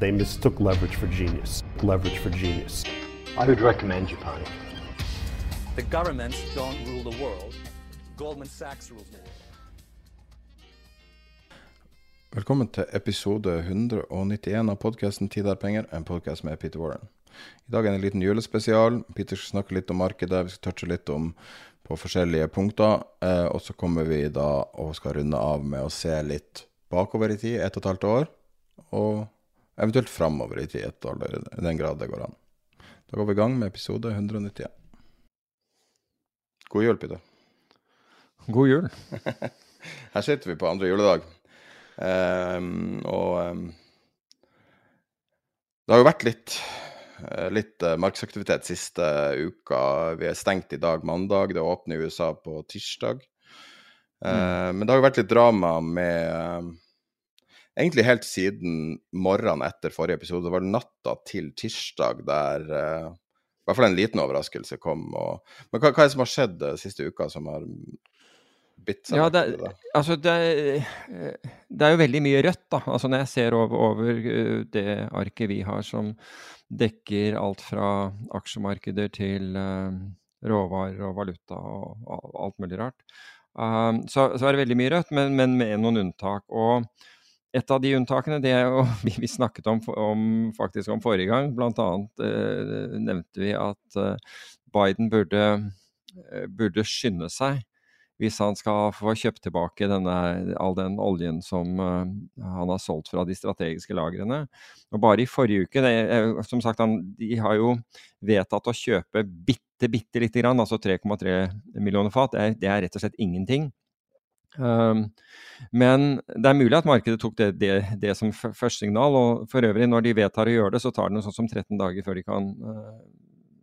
They mistook leverage for genius. Leverage for genius. I would recommend Japan. The governments don't rule the world. Goldman Sachs rules the world. Velkommen til episode 191 av podkasten 'Tid er penger', en podkast med Peter Warren. I dag er det en liten julespesial. Peter skal snakke litt om markedet, vi skal touche litt om på forskjellige punkter. Eh, og så kommer vi da og skal runde av med å se litt bakover i tid, ett og et halvt år. Og eventuelt framover i tid, ett år, i den grad det går an. Da går vi i gang med episode 191. God jul, Peter. God jul. Her sitter vi på andre juledag. Um, og um, det har jo vært litt, uh, litt uh, markedsaktivitet siste uka. Vi er stengt i dag, mandag. Det åpner i USA på tirsdag. Uh, mm. Men det har jo vært litt drama med Egentlig helt siden morgenen etter forrige episode. Det var natta til tirsdag der i hvert fall en liten overraskelse kom. Og, men hva, hva, er det som har skjedd siste uka som har bitt seg ja, det, det. Altså det, det, er jo veldig mye rødt, da. Altså når jeg ser over, over, det arket vi har som dekker alt fra aksjemarkeder til uh, råvarer og valuta og, og, alt mulig rart, um, så, så, er det veldig mye rødt, men, men, med noen unntak. Og et av de unntakene, det er jo vi, snakket om, om, faktisk om forrige gang. Annet uh, nevnte vi at eh, Biden burde, burde skynde seg hvis han skal få kjøpt tilbake denne, all den oljen som uh, han har solgt fra de strategiske lagrene. Og bare i forrige uke det, Som sagt, han, de har jo vedtatt å kjøpe bitte, bitte lite grann, altså 3,3 millioner fat. Det er, det er, rett og slett ingenting. Um, men det er mulig at markedet tok det, det, det som første signal. Og for øvrig, når de vedtar å gjøre det, så tar det noe sånt som 13 dager før de kan uh,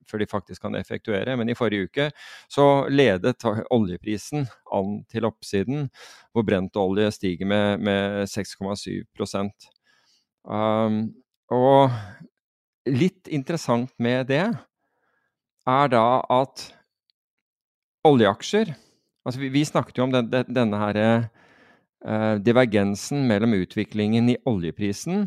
før de faktisk kan effektuere. Men i forrige uke så ledet oljeprisen an til oppsiden, hvor brent olje stiger med, med 6,7 um, Og litt interessant med det er da at oljeaksjer Altså vi, vi snakket jo om den, den, denne her uh, divergensen mellom utviklingen i oljeprisen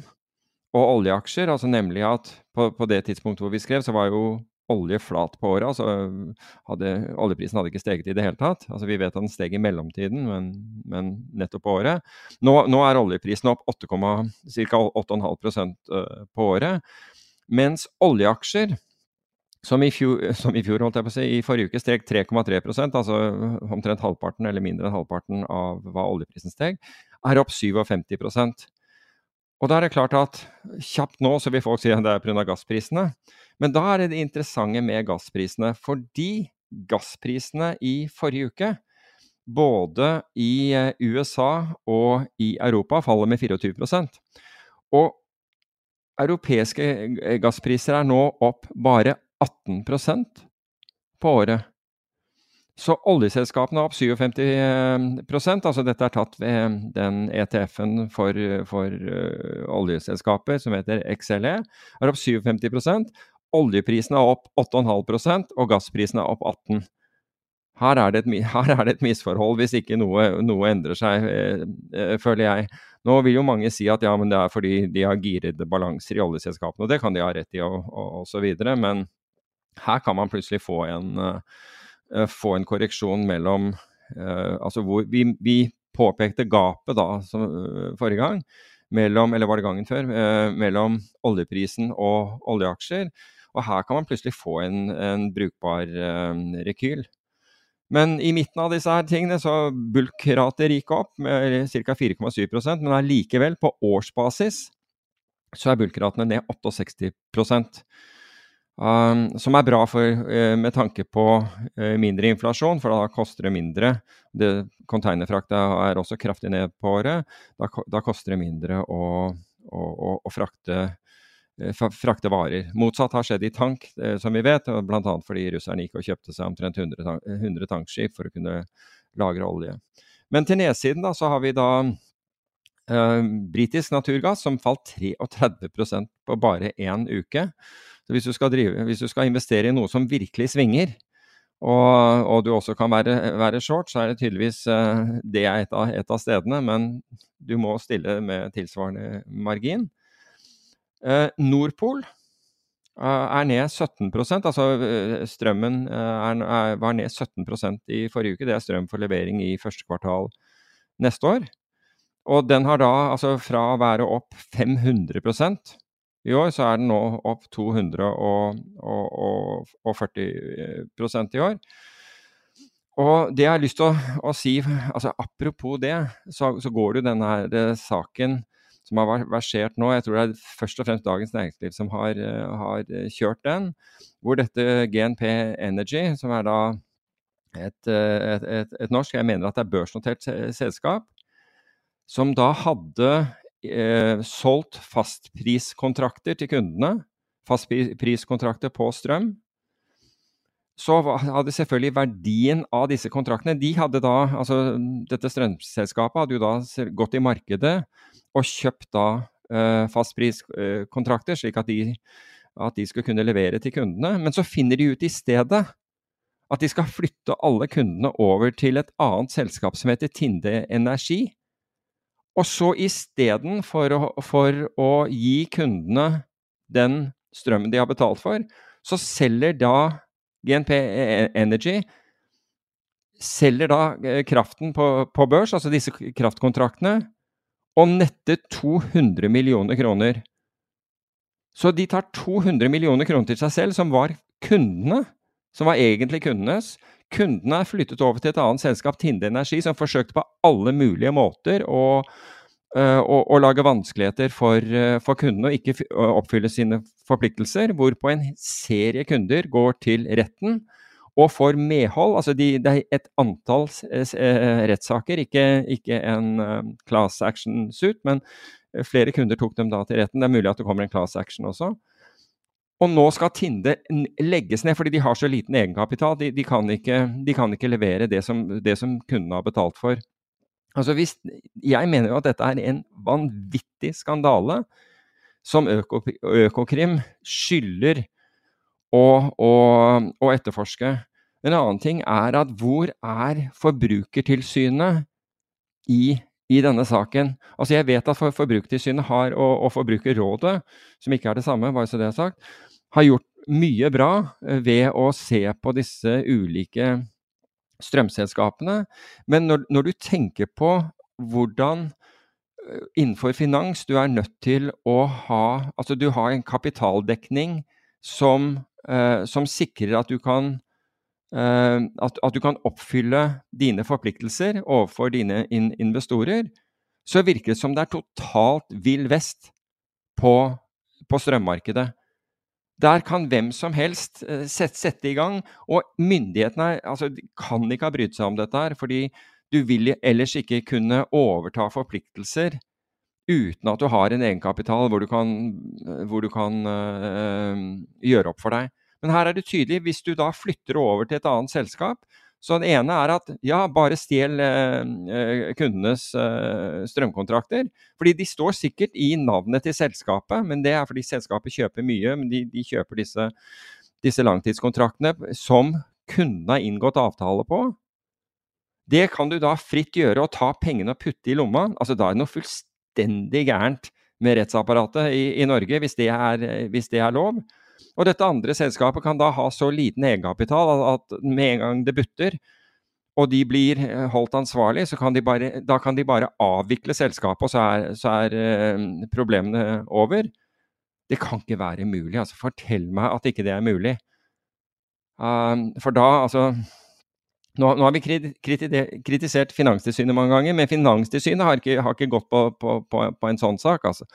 og oljeaksjer, altså nemlig at på, på, det tidspunktet hvor vi skrev, så var jo olje flat på året. Altså hadde, oljeprisen hadde ikke steget i det hele tatt. Altså Vi vet at den steg i mellomtiden, men, men nettopp på året. Nå, nå er oljeprisen opp ca. 8,5% på året. Mens oljeaksjer, som i, fjor, som i fjor, holdt jeg på å si, i forrige uke steg 3,3% altså omtrent halvparten eller mindre enn halvparten av hva oljeprisen steg, er opp 57 og da er det klart at kjapt nå så vil folk si at det er pga. gassprisene. Men da er det det interessante med gassprisene. Fordi gassprisene i forrige uke, både i eh, USA og i Europa, faller med 24 Og europeiske eh, gasspriser er nå opp bare 18% på året. Så oljeselskapene er opp 57% altså Dette er tatt ved den ETF-en for, for uh, oljeselskapet som heter XLE. er opp 57% Oljeprisen er opp 8,5% og gassprisen er opp 18 her er, et, her er det et, misforhold hvis ikke noe, noe endrer seg, eh, eh, føler jeg. Nå vil jo mange si at ja, men det er fordi de har girede balanser i oljeselskapene, og det kan de ha rett i, og, videre, men her kan man plutselig få en, uh, få en korreksjon mellom altså hvor vi, vi påpekte gapet da som, forrige gang, mellom, eller var det gangen før, mellom oljeprisen og oljeaksjer. Og her kan man plutselig få en, en brukbar rekyl. Men i midten av disse her tingene så bulkratet gikk opp med ca. 4,7% men allikevel, på årsbasis, så er bulkratene ned 68 um, Som er bra for, uh, med tanke på uh, mindre inflasjon, for da koster det mindre. Det, Containerfrakta er også kraftig ned på året. Da, da koster det mindre å, å, å, å frakte uh, frakte varer. Motsatt har skjedd i tank, som vi vet, bl.a. fordi russerne gikk og kjøpte seg omtrent 100, tank, 100 tankskip for å kunne lagre olje. Men til nedsiden da, så har vi da britisk naturgass som falt 33% på bare én uke. Hvis du, drive, hvis du, skal investere i noe som virkelig svinger, og, og du også kan være, være, short, så er det tydeligvis eh, det er et av, et av stedene, men du må stille med tilsvarende margin. Eh, Nordpol eh, er ned 17 altså eh, strømmen er, er, var ned 17% i forrige uke. Det er strøm for levering i første kvartal neste år. Og den har da, altså fra å være opp 500 i år, så er den nå opp 240% i år. Og det jeg har lyst til å, å si, altså apropos det, så, så går det jo denne her saken som har versert nå. Jeg tror det er først og fremst Dagens Næringsliv som har, eh, har eh, kjørt den. Hvor dette GNP Energy, som er da et, eh, et, et, et, norsk, jeg mener at det er børsnotert selskap, som da hadde eh, solgt fastpriskontrakter til kundene. Fastpriskontrakter på strøm så hadde selvfølgelig verdien av disse kontraktene De hadde da, altså Dette strømselskapet hadde jo da gått i markedet og kjøpt da eh, fastpriskontrakter, slik at de, at de skulle kunne levere til kundene. Men så finner de ut i stedet at de skal flytte alle kundene over til et annet selskap som heter Tinde Energi. Og så istedenfor å, for å gi kundene den strømmen de har betalt for, så selger da GNP Energy selger da eh, kraften på, på, børs, altså disse kraftkontraktene, og netter 200 millioner kroner. Så de tar 200 millioner kroner til seg selv, som var kundene, som var egentlig kundenes. Kundene er flyttet over til et annet selskap, Tinde Energi, som forsøkte på alle mulige måter å, uh, å, å lage vanskeligheter for, uh, for kundene og ikke oppfylle sine forpliktelser, hvorpå en serie kunder går til retten og får medhold. Altså de, det er et antall eh, rettssaker, ikke, ikke, en class action suit, men flere kunder tok dem da til retten. Det er mulig at det kommer en class action også. Og nå skal Tinde legges ned fordi de har så liten egenkapital. De, de, kan, ikke, de kan, ikke, levere det som, det som kundene har betalt for. Altså hvis, jeg mener jo at dette er en vanvittig skandale som Økokrim skylder å, å, å etterforske. En annen ting er at hvor er Forbrukertilsynet i, i denne saken? Altså Jeg vet at Forbrukertilsynet har, og, og Forbrukerrådet, som ikke er det samme, bare så det er sagt, har gjort mye bra eh, ved å se på disse ulike strømselskapene. Men når, når du tenker på hvordan eh, innenfor finans du er nødt til å ha Altså du har en kapitaldekning som, eh, som sikrer at du kan Eh, at, at, du kan oppfylle dine forpliktelser overfor dine in investorer, så virker det som det er totalt vill vest på, på strømmarkedet. Der kan hvem som helst sette, sette, i gang, og myndighetene altså, kan ikke ha brydd seg om dette her, fordi du vil ellers ikke kunne overta forpliktelser uten at du har en egenkapital hvor du kan, hvor du kan øh, gjøre opp for deg. Men her er det tydelig, hvis du da flytter over til et annet selskap Så det ene er at ja, bare stjel eh, eh, kundenes eh, strømkontrakter. Fordi de står sikkert i navnet til selskapet, men det er fordi selskapet kjøper mye. Men de, de kjøper disse, disse langtidskontraktene som kundene har inngått avtale på. Det kan du da fritt gjøre og ta pengene og putte i lomma. Altså Da er det noe fullstendig gærent med rettsapparatet i, i Norge, hvis det, er, hvis det er lov. Og dette andre selskapet kan da ha så liten egenkapital at med en gang det butter, og de blir eh, holdt ansvarlig, så kan de bare, da kan de bare avvikle selskapet, og så er, så er uh, problemene over. Det kan ikke være mulig. altså Fortell meg at ikke det er mulig. Um, for da, altså nå, nå, har vi kritisert Finanstilsynet mange ganger, men Finanstilsynet har ikke, har ikke gått på, på, på, på, en sånn sak. Altså.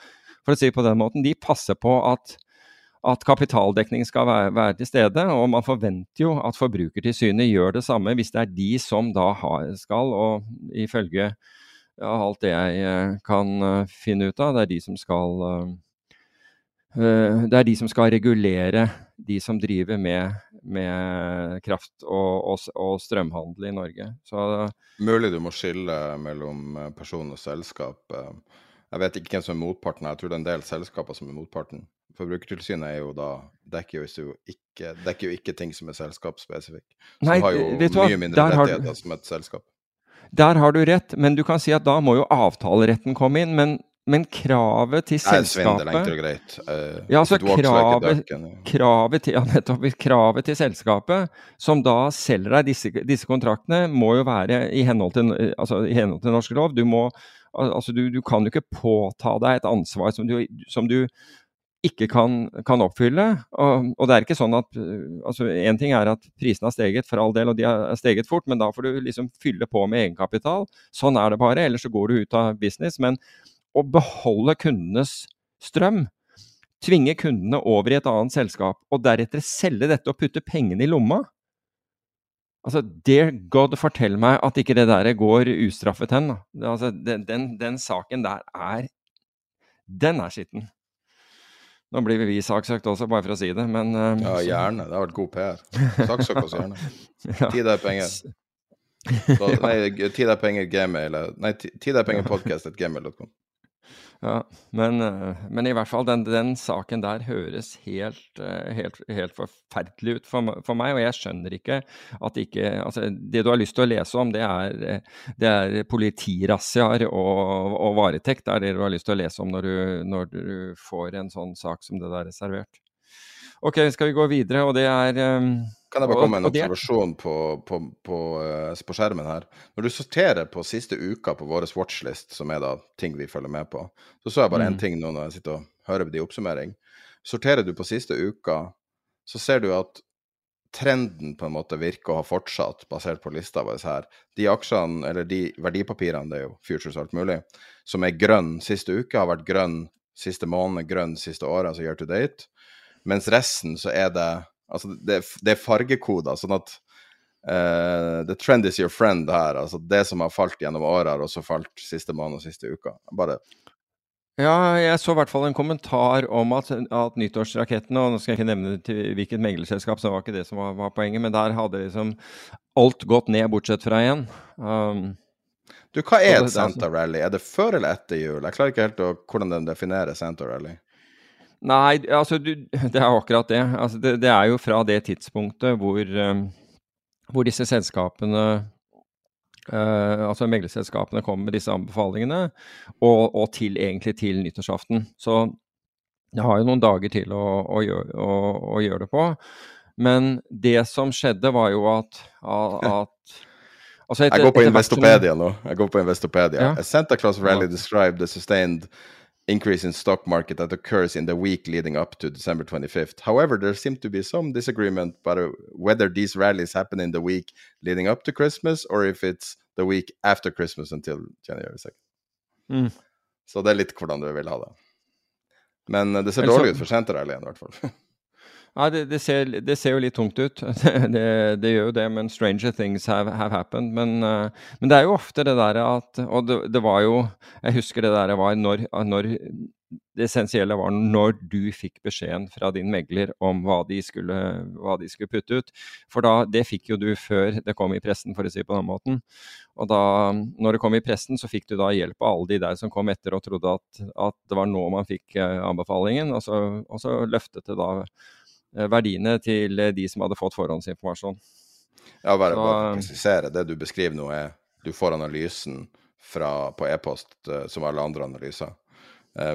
For å si det på den måten, De passer på at, at kapitaldekning skal være, være, til stede, og man forventer jo at Forbrukertilsynet gjør det samme hvis det er de som da har, skal, og ifølge ja, alt det jeg eh, kan uh, finne ut av, det er de som skal uh, det er de som skal regulere de som driver med med kraft og, og, og, strømhandel i Norge. Så, Mulig du må skille mellom eh, person og selskap. Eh, jeg vet ikke hvem som er motparten. Jeg tror det er en del selskaper som er motparten. Forbrukertilsynet er jo da dekker jo ikke, dekker jo ikke ting som er selskapsspesifikk. Som Nei, har jo mye mindre rettigheter som et selskap. Der har du rett, men du kan si at da må jo avtaleretten komme inn. Men men kravet til selskapet Nei, svindel, greit. Uh, ja, altså kravet, kravet, til, ja, nettopp, kravet til selskapet, som da selger deg disse, disse, kontraktene, må jo være i henhold til, altså, i henhold til norsk lov. Du, må, altså, du, du, kan jo ikke påta deg et ansvar som du, som du ikke kan, kan oppfylle. Og, og, det er ikke sånn at altså Én ting er at prisene har steget for all del, og de har steget fort, men da får du liksom fylle på med egenkapital. Sånn er det bare, ellers så går du ut av business. men å beholde kundenes strøm. Tvinge kundene over i et annet selskap, og deretter selge dette og putte pengene i lomma. Altså, Dear God, fortell meg at ikke det der går ustraffet hen. Altså, den, den, den, saken der er Den er skitten. Nå blir vi saksøkt også, bare for å si det, men uh, Ja, gjerne. Det har vært god PR. Saksøk oss gjerne. Tid er penger. Så, nei, tid er penger, gmail Nei, tid er penger podcast at gmail.com. Ja, men, eh, men, i hvert fall, den, den saken der høres helt, eh, helt, helt forferdelig ut for, for, meg. Og jeg skjønner ikke at ikke altså, Det du har lyst til å lese om, det er, eh, det er politirazziaer og, og, varetekt. Det er det du har lyst til å lese om når du, når du får en sånn sak som det der er servert. Ok, skal vi gå videre, og det er kan jeg bare komme med en observasjon på, på, på, uh, på, skjermen her? Når du sorterer på siste uka på vår watchlist, som er da ting vi følger med på, så så jeg bare én mm. ting nå når jeg sitter og hører på de oppsummering. Sorterer du på siste uka, så ser du at trenden på en måte virker å ha fortsatt, basert på lista vår her. De aksjene, eller de verdipapirene, det er jo futures alt mulig, som er grønn siste uke, har vært grønn siste måned, grønn siste året, altså year to date. Mens resten så er det Altså, det, det er fargekoder, sånn at uh, the trend is your friend her. Altså det som har falt gjennom året, har også falt siste måned og siste uka. Bare ja, jeg så i hvert fall en kommentar om at, at nyttårsrakettene Og nå skal jeg ikke nevne til hvilket meglerselskap, så det var ikke det som var, var, poenget, men der hadde liksom alt gått ned, bortsett fra én. Um, du, hva er et Santa Rally? Er det før eller etter jul? Jeg klarer ikke helt å, hvordan den definerer Santa Rally. Nei, altså du, det er akkurat det. Altså, det. det. er jo fra det tidspunktet hvor, um, hvor disse selskapene uh, Altså meglerselskapene kommer med disse anbefalingene, og, og, til egentlig til nyttårsaften. Så jeg har jo noen dager til å, å, gjøre, å, å gjøre, det på. Men det som skjedde, var jo at, at altså etter, Jeg går på Investopedia nå. Jeg går på Investopedia. Ja. Santa Claus Rally described the sustained increase in stock market that occurs in the week leading up to December 25th. However, there seemed to be some disagreement about whether these rallies happen in the week leading up to Christmas or if it's the week after Christmas until January 2nd. Mm. Så det er litt hvordan du vil ha det. Men eh, det ser dårlig ut for Senterrallyen, i hvert fall. Ja, det, det, ser, det, ser, jo litt tungt ut. det, det, gjør jo det, men stranger things have, have happened. Men, uh, men, det er jo ofte det der at Og det, var jo Jeg husker det der var når, når det essensielle var når du fikk beskjeden fra din megler om hva de, skulle, hva de skulle, putte ut. For da, det fikk jo du før det kom i pressen, for å si det på den måten. Og da, når det kom i pressen, så fikk du da hjelp av alle de der som kom etter og trodde at, at det var nå man fikk uh, anbefalingen, og så, og så løftet det da Eh, verdiene til eh, de som hadde fått forhåndsinformasjon. Ja, bare, å presisere. Det du beskriver nå, er du får analysen fra, på e-post uh, som alle andre analyser.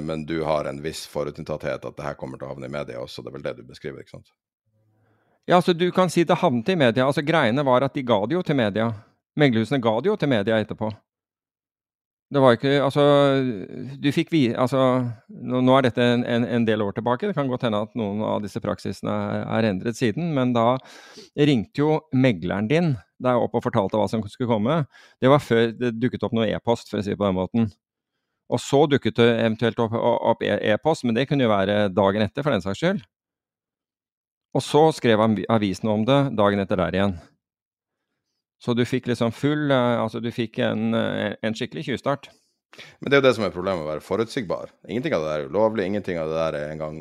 Men du har en viss forutinntatthet at det her kommer til å havne i media også. Det er vel det du beskriver, ikke sant? Ja, altså du kan si det havnet i media. Altså Greiene var at de ga det jo til media. Meglerhusene ga det jo til media etterpå. Det var ikke Altså, du fikk vi... Altså, nå, nå er dette en, en, en, del år tilbake. Det kan godt hende at noen av disse praksisene er, er endret siden. Men da ringte jo megleren din deg opp og fortalte hva som skulle komme. Det var før det dukket opp noe e-post, for å si det på den måten. Og så dukket det eventuelt opp, opp e, e-post, men det kunne jo være dagen etter, for den saks skyld. Og så skrev avisen om det dagen etter der igjen. Så du fikk liksom full eh, Altså, du fikk en, eh, en skikkelig tjuvstart. Men det er jo det som er problemet å være forutsigbar. Ingenting av det der er ulovlig, ingenting av det der er engang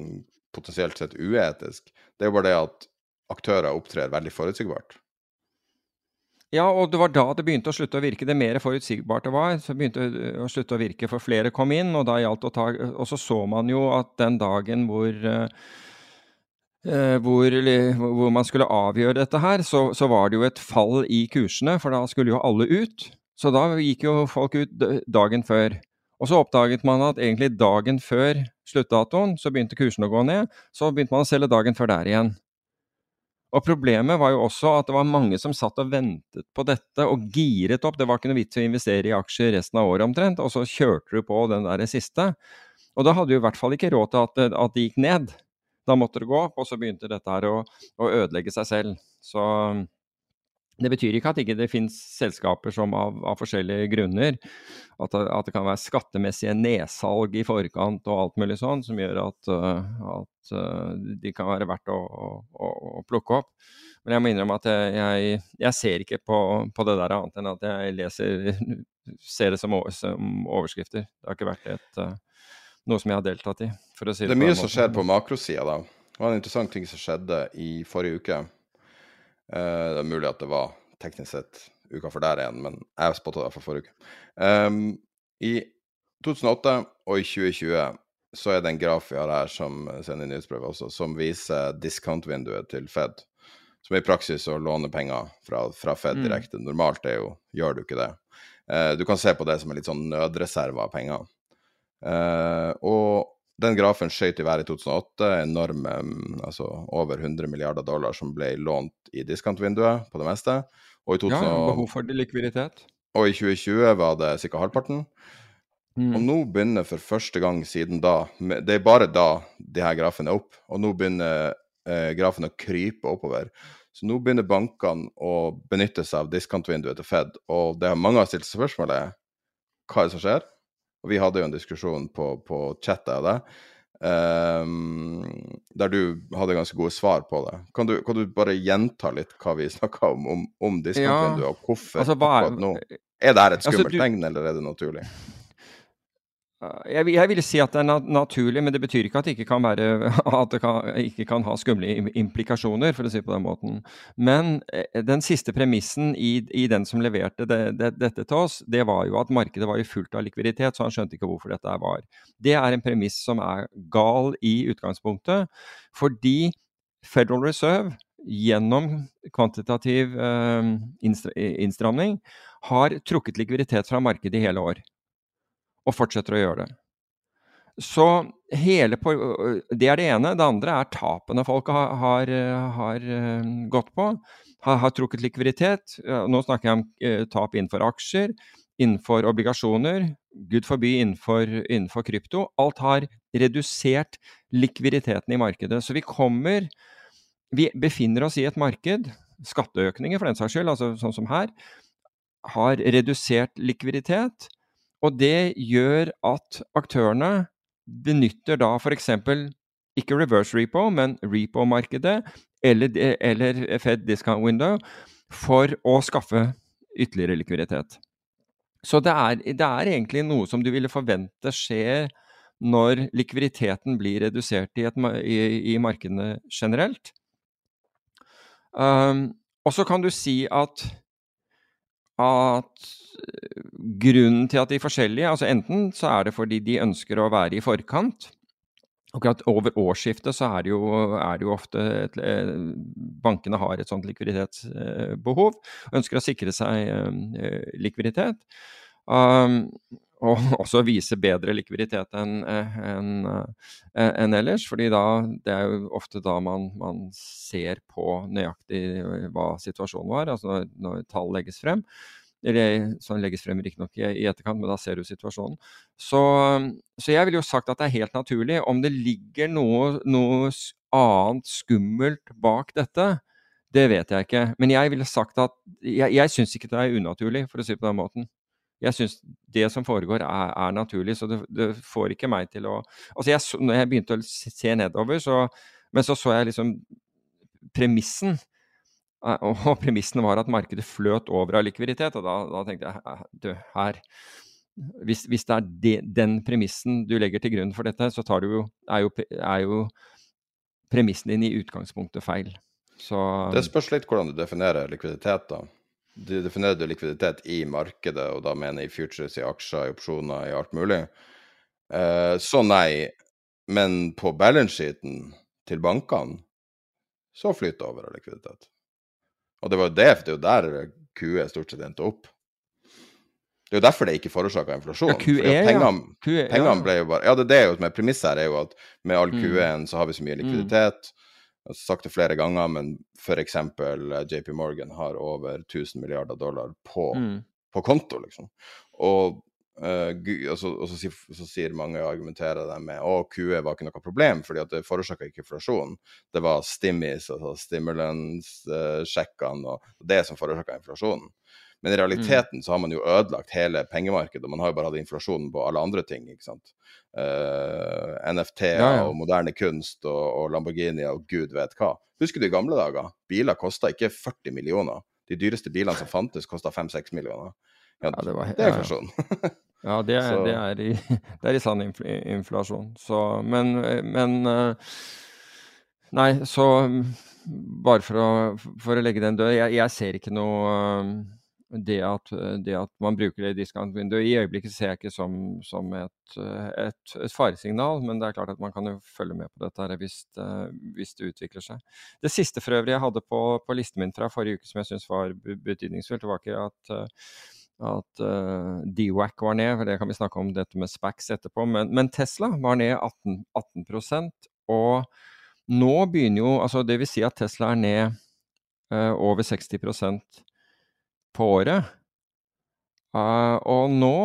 potensielt sett uetisk. Det er jo bare det at aktører opptrer veldig forutsigbart. Ja, og det var da det begynte å slutte å virke. Det mer forutsigbart det var, så begynte det å slutte å virke, for flere kom inn, og da gjaldt å ta Og så så man jo at den dagen hvor uh, hvor, hvor, man skulle avgjøre dette her, så, så, var det jo et fall i kursene, for da skulle jo alle ut. Så da gikk jo folk ut dagen før. Og så oppdaget man at egentlig dagen før sluttdatoen så begynte kursene å gå ned. Så begynte man å selge dagen før der igjen. Og problemet var jo også at det var mange som satt og ventet på dette og giret opp. Det var ikke noe vits å investere i aksjer resten av året omtrent, og så kjørte du på den der siste. Og da hadde du i hvert fall ikke råd til at, at det gikk ned. Da måtte det gå og så begynte dette her å, å ødelegge seg selv. Så det betyr ikke at ikke det ikke finnes selskaper som av, av forskjellige grunner at, at, det kan være skattemessige nedsalg i forkant og alt mulig sånn, som gjør at, at de kan være verdt å, å, å, plukke opp. Men jeg må innrømme at jeg, jeg ser ikke på, på, det der annet enn at jeg leser, ser det som, som overskrifter. Det har ikke vært et, noe som jeg har deltatt i. for å si Det, det er mye som skjer på makrosida, da. Det var en interessant ting som skjedde i forrige uke. Uh, det er mulig at det var teknisk sett uka for der igjen, men jeg spotta det for forrige uke. Um, I 2008 og i 2020 så er det en graf vi har her som sender nyhetsbrev også, som viser discount-vinduet til Fed. Som i praksis å låne penger fra, fra Fed mm. direkte. Mm. Normalt er jo, gjør du ikke det. Uh, du kan se på det som en litt sånn nødreserve av penger. Uh, og den grafen skjøt i været i 2008. Enorme, altså over 100 milliarder dollar som ble lånt i diskantvinduet på det meste. Og i 2000, ja, behov for likviditet. Og i 2020 var det ca. halvparten. Mm. Og nå begynner for første gang siden da Det er bare da de her grafene er opp. Og nå begynner eh, grafen å krype oppover. Så nå begynner bankene å benytte seg av diskantvinduet til Fed. Og det har mange har stilt spørsmålet hva er det som skjer? Og vi hadde jo en diskusjon på, på chatet av det, um, der du hadde ganske gode svar på det. Kan du, kan du bare gjenta litt hva vi snakka om, om, om diskontvinduet, ja, og hvorfor altså, akkurat nå? Er det her et skummelt altså, du... tegn, eller er det naturlig? Eh, jeg, jeg, vil si at det er naturlig, men det betyr ikke at det ikke kan, være, at det kan, ikke kan ha skumle implikasjoner, for å si det på den måten. Men eh, den siste premissen i, i den som leverte det, det, dette til oss, det var jo at markedet var jo fullt av likviditet, så han skjønte ikke hvorfor dette var. Det er en premiss som er gal i utgangspunktet, fordi Federal Reserve gjennom kvantitativ eh, innstramning har trukket likviditet fra markedet i hele år og fortsetter å gjøre det. Så hele Det er det ene. Det andre er tapene folk har, har, har eh, gått på. Har, har, trukket likviditet. Nå snakker jeg om eh, tap innenfor aksjer, innenfor obligasjoner, gud forby innenfor, innenfor krypto. Alt har redusert likviditeten i markedet. Så vi kommer Vi befinner oss i et marked, skatteøkninger for den saks skyld, altså sånn som her, har redusert likviditet. Og det gjør at aktørene benytter da f.eks. ikke reverse repo, men repo-markedet eller, eller, Fed discount window for å skaffe ytterligere likviditet. Så det er, det er egentlig noe som du ville forvente skjer når likviditeten blir redusert i, et, i, i markedene generelt. Um, og så kan du si at, at grunnen til at de forskjellige altså Enten så er det fordi de ønsker å være i forkant. Akkurat over årsskiftet så er det jo, er det jo ofte et, eh, Bankene har et sånt likviditetsbehov. Ønsker å sikre seg eh, likviditet. Um, og også vise bedre likviditet enn en, en ellers. fordi da, det er jo ofte da man, man ser på nøyaktig hva situasjonen var, altså når, når tall legges frem. eller som legges frem riktignok i, i etterkant, men da ser du situasjonen. Så, så, jeg ville jo sagt at det er helt naturlig. Om det ligger noe, noe annet skummelt bak dette, det vet jeg ikke. Men jeg ville sagt at jeg, jeg syns ikke det er unaturlig, for å si det på den måten. Jeg syns det som foregår, er, er naturlig, så det, det, får ikke meg til å Altså, jeg, når jeg begynte å se nedover, så Men så så jeg liksom premissen. Eh, og premissen var at markedet fløt over av likviditet, og da, da tenkte jeg du, her hvis, hvis, det er de, den premissen du legger til grunn for dette, så jo, er, jo, er, jo, premissen din i utgangspunktet feil. Så, det spørs litt hvordan du definerer likviditet, da. Du definerer du likviditet i markedet, og da mener jeg i futures, i aksjer, i opsjoner, i alt mulig. Eh, så nei. Men på balance-sheeten til bankene så flyter det over av likviditet. Og det var jo det, for det er jo der QE stort sett endte opp. Det er jo derfor det ikke forårsaka inflasjon. Ja, QE, pengene, ja. QE, pengene ble jo bare Ja, det er jo som med premisset her, er jo at med all mm. QE-en så har vi så mye mm. likviditet. Mm. Jeg har sagt det flere ganger, men f.eks. Eh, JP Morgan har over 1000 milliarder dollar på, mm. på konto, liksom. Og Uh, og, så, og så, så, sier mange og argumenterer det med at QE var ikke noe problem, fordi at det forårsaka ikke inflasjon. Det var stimmis, altså stimulans-sjekkene uh, og det som forårsaka inflasjonen. Men i mm. realiteten mm. så har man jo ødelagt hele pengemarkedet. og Man har jo bare hatt inflasjonen på alle andre ting. ikke sant? Uh, eh, NFT-er ja, ja. og moderne kunst og, og Lamborghini og gud vet hva. Husker du i gamle dager? Biler kosta ikke 40 millioner. De dyreste bilene som fantes, kosta 5-6 millioner. Ja, det, var, det er inflasjon. Ja, det er, det er, i, det er i, sann inflasjon. Så, men, men, eh, Nei, så bare for å, for å legge den død, jeg, jeg, ser ikke noe eh, det at, det at man bruker det diskantvinduet I øyeblikket ser jeg ikke som, som et, et, et, faresignal, men det er klart at man kan jo følge med på dette hvis, hvis det utvikler seg. Det siste for øvrig jeg hadde på, på listen min fra forrige uke som jeg syns var betydningsfullt, var ikke at at uh, DWAC var ned, for det kan vi snakke om dette med SPAX etterpå. Men, men Tesla var ned 18, 18% og nå begynner jo altså Det vil si at Tesla er ned uh, over 60 på året. Uh, og nå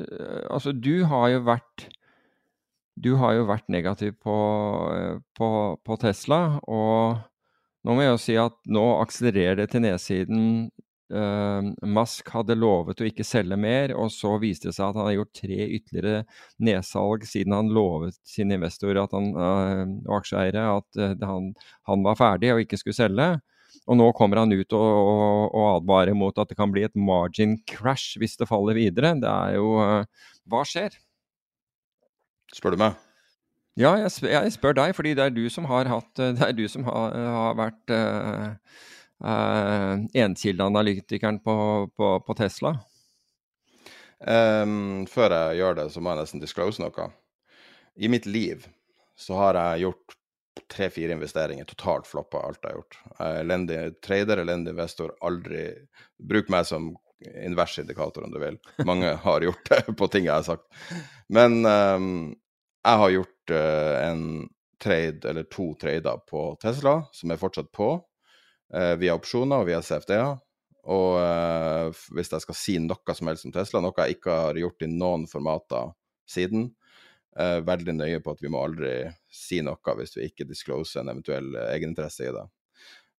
Altså, du har jo vært du har jo vært negativ på, på, på Tesla, og nå må jeg jo si at nå akselererer det til nedsiden Uh, Musk hadde lovet å ikke selge mer, og så viste det seg at han har gjort tre ytterligere nedsalg siden han lovet sine investorer og aksjeeiere at uh, han, han, var ferdig og ikke skulle selge. Og nå kommer han ut og, og, og, advarer mot at det kan bli et margin crash hvis det faller videre. Det er jo Hva skjer? Spør du meg? Ja, jeg spør, jeg spør, deg, fordi det er du som har hatt Det er du som har, har vært uh, enkildeanalytikeren på, på, på, Tesla? Um, før jeg gjør det, så må jeg nesten disclose noe. I mitt liv så har jeg gjort tre-fire investeringer, totalt floppa alt jeg har gjort. Er elendig trader, elendig investor, aldri Bruk meg som inversindikator om du vil. Mange har gjort det på ting jeg har sagt. Men um, jeg har gjort uh, en trade eller to trader på Tesla, som er fortsatt på uh, via opsjoner og via CFD-er. Og uh, hvis jeg skal si noe som helst om Tesla, noe jeg ikke har gjort i noen formater siden, eh, veldig nøye på at vi må aldri si noe hvis vi ikke discloser en eventuell egeninteresse i det.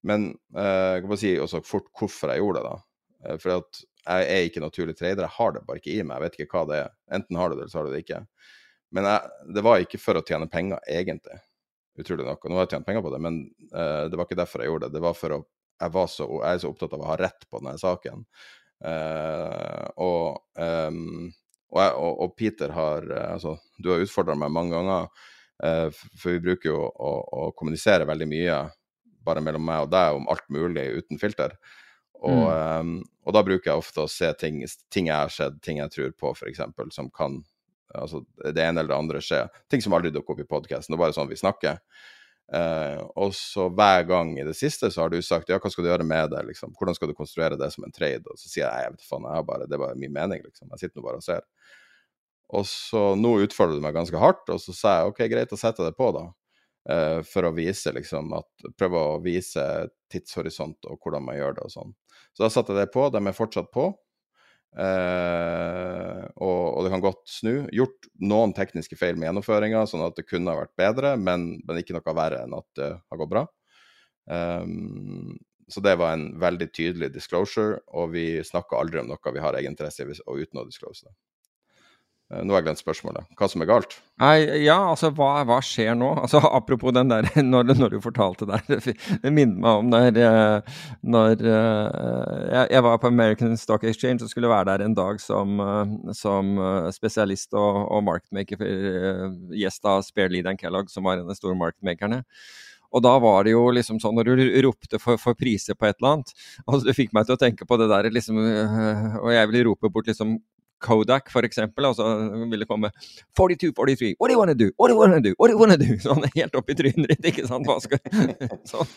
Men eh, jeg kan bare si også fort hvorfor jeg gjorde det. da. Eh, for at jeg er ikke naturlig trader, jeg har det bare ikke i meg. Jeg vet ikke hva det er. Enten har du det, eller så har du det ikke. Men jeg, det var ikke for å tjene penger, egentlig utrolig nok. Og nå har jeg tjent penger på det, men uh, det var ikke derfor jeg gjorde det. Det var for å jeg, var så, jeg er så opptatt av å ha rett på denne saken. Uh, og, um, og, jeg, og, og, Peter har uh, altså, Du har utfordra meg mange ganger, for vi bruker jo å, å, kommunisere veldig mye bare mellom meg og deg om alt mulig uten filter. Og, mm. um, og da bruker jeg ofte å se ting, ting jeg har sett, ting jeg tror på, f.eks., som kan altså det ene eller det andre skje. Ting som aldri dukker opp i podkasten. Det er bare sånn vi snakker. Uh, og så hver gang i det siste så har du sagt ja, hva skal du gjøre med det, liksom? Hvordan skal du konstruere det som en trade? Og så sier jeg jeg vet faen, jeg har bare, det er bare min mening, liksom. Jeg sitter nå bare og ser. Og så nå utfordrer du meg ganske hardt, og så sa jeg ok, greit, å sette det på, da. Uh, for å vise liksom at Prøve å vise tidshorisont og hvordan man gjør det og sånn. Så da satte jeg det på. De er fortsatt på. Eh, og, og, det kan godt snu. Gjort noen tekniske feil med gjennomføringa, sånn at det kunne ha vært bedre, men, men, ikke noe verre enn at det har gått bra. Um, så det var en veldig tydelig disclosure, og vi snakker aldri om noe vi har egeninteresse i, uten å disclose det. Eh, nå har jeg glemt spørsmålet. Hva som er galt? Nei, ja, altså hva, hva skjer nå? Altså Apropos den der når, når du fortalte der, det, minner meg om når, eh, når uh, jeg, jeg, var på American Stock Exchange og skulle være der en dag som, som spesialist og, og marketmaker gjest av Spare and Kellogg, som var en av de store marketmakerne. Og da var det jo liksom sånn når du ropte for, for priser på et eller annet altså Det fikk meg til å tenke på det der liksom Og jeg ville rope bort liksom Kodak, for eksempel, og så ville komme 42, 43, what do you wanna do, what do you wanna do, what do you wanna do? Sånn helt opp i trynet ditt, ikke sant? Hva skal sånn.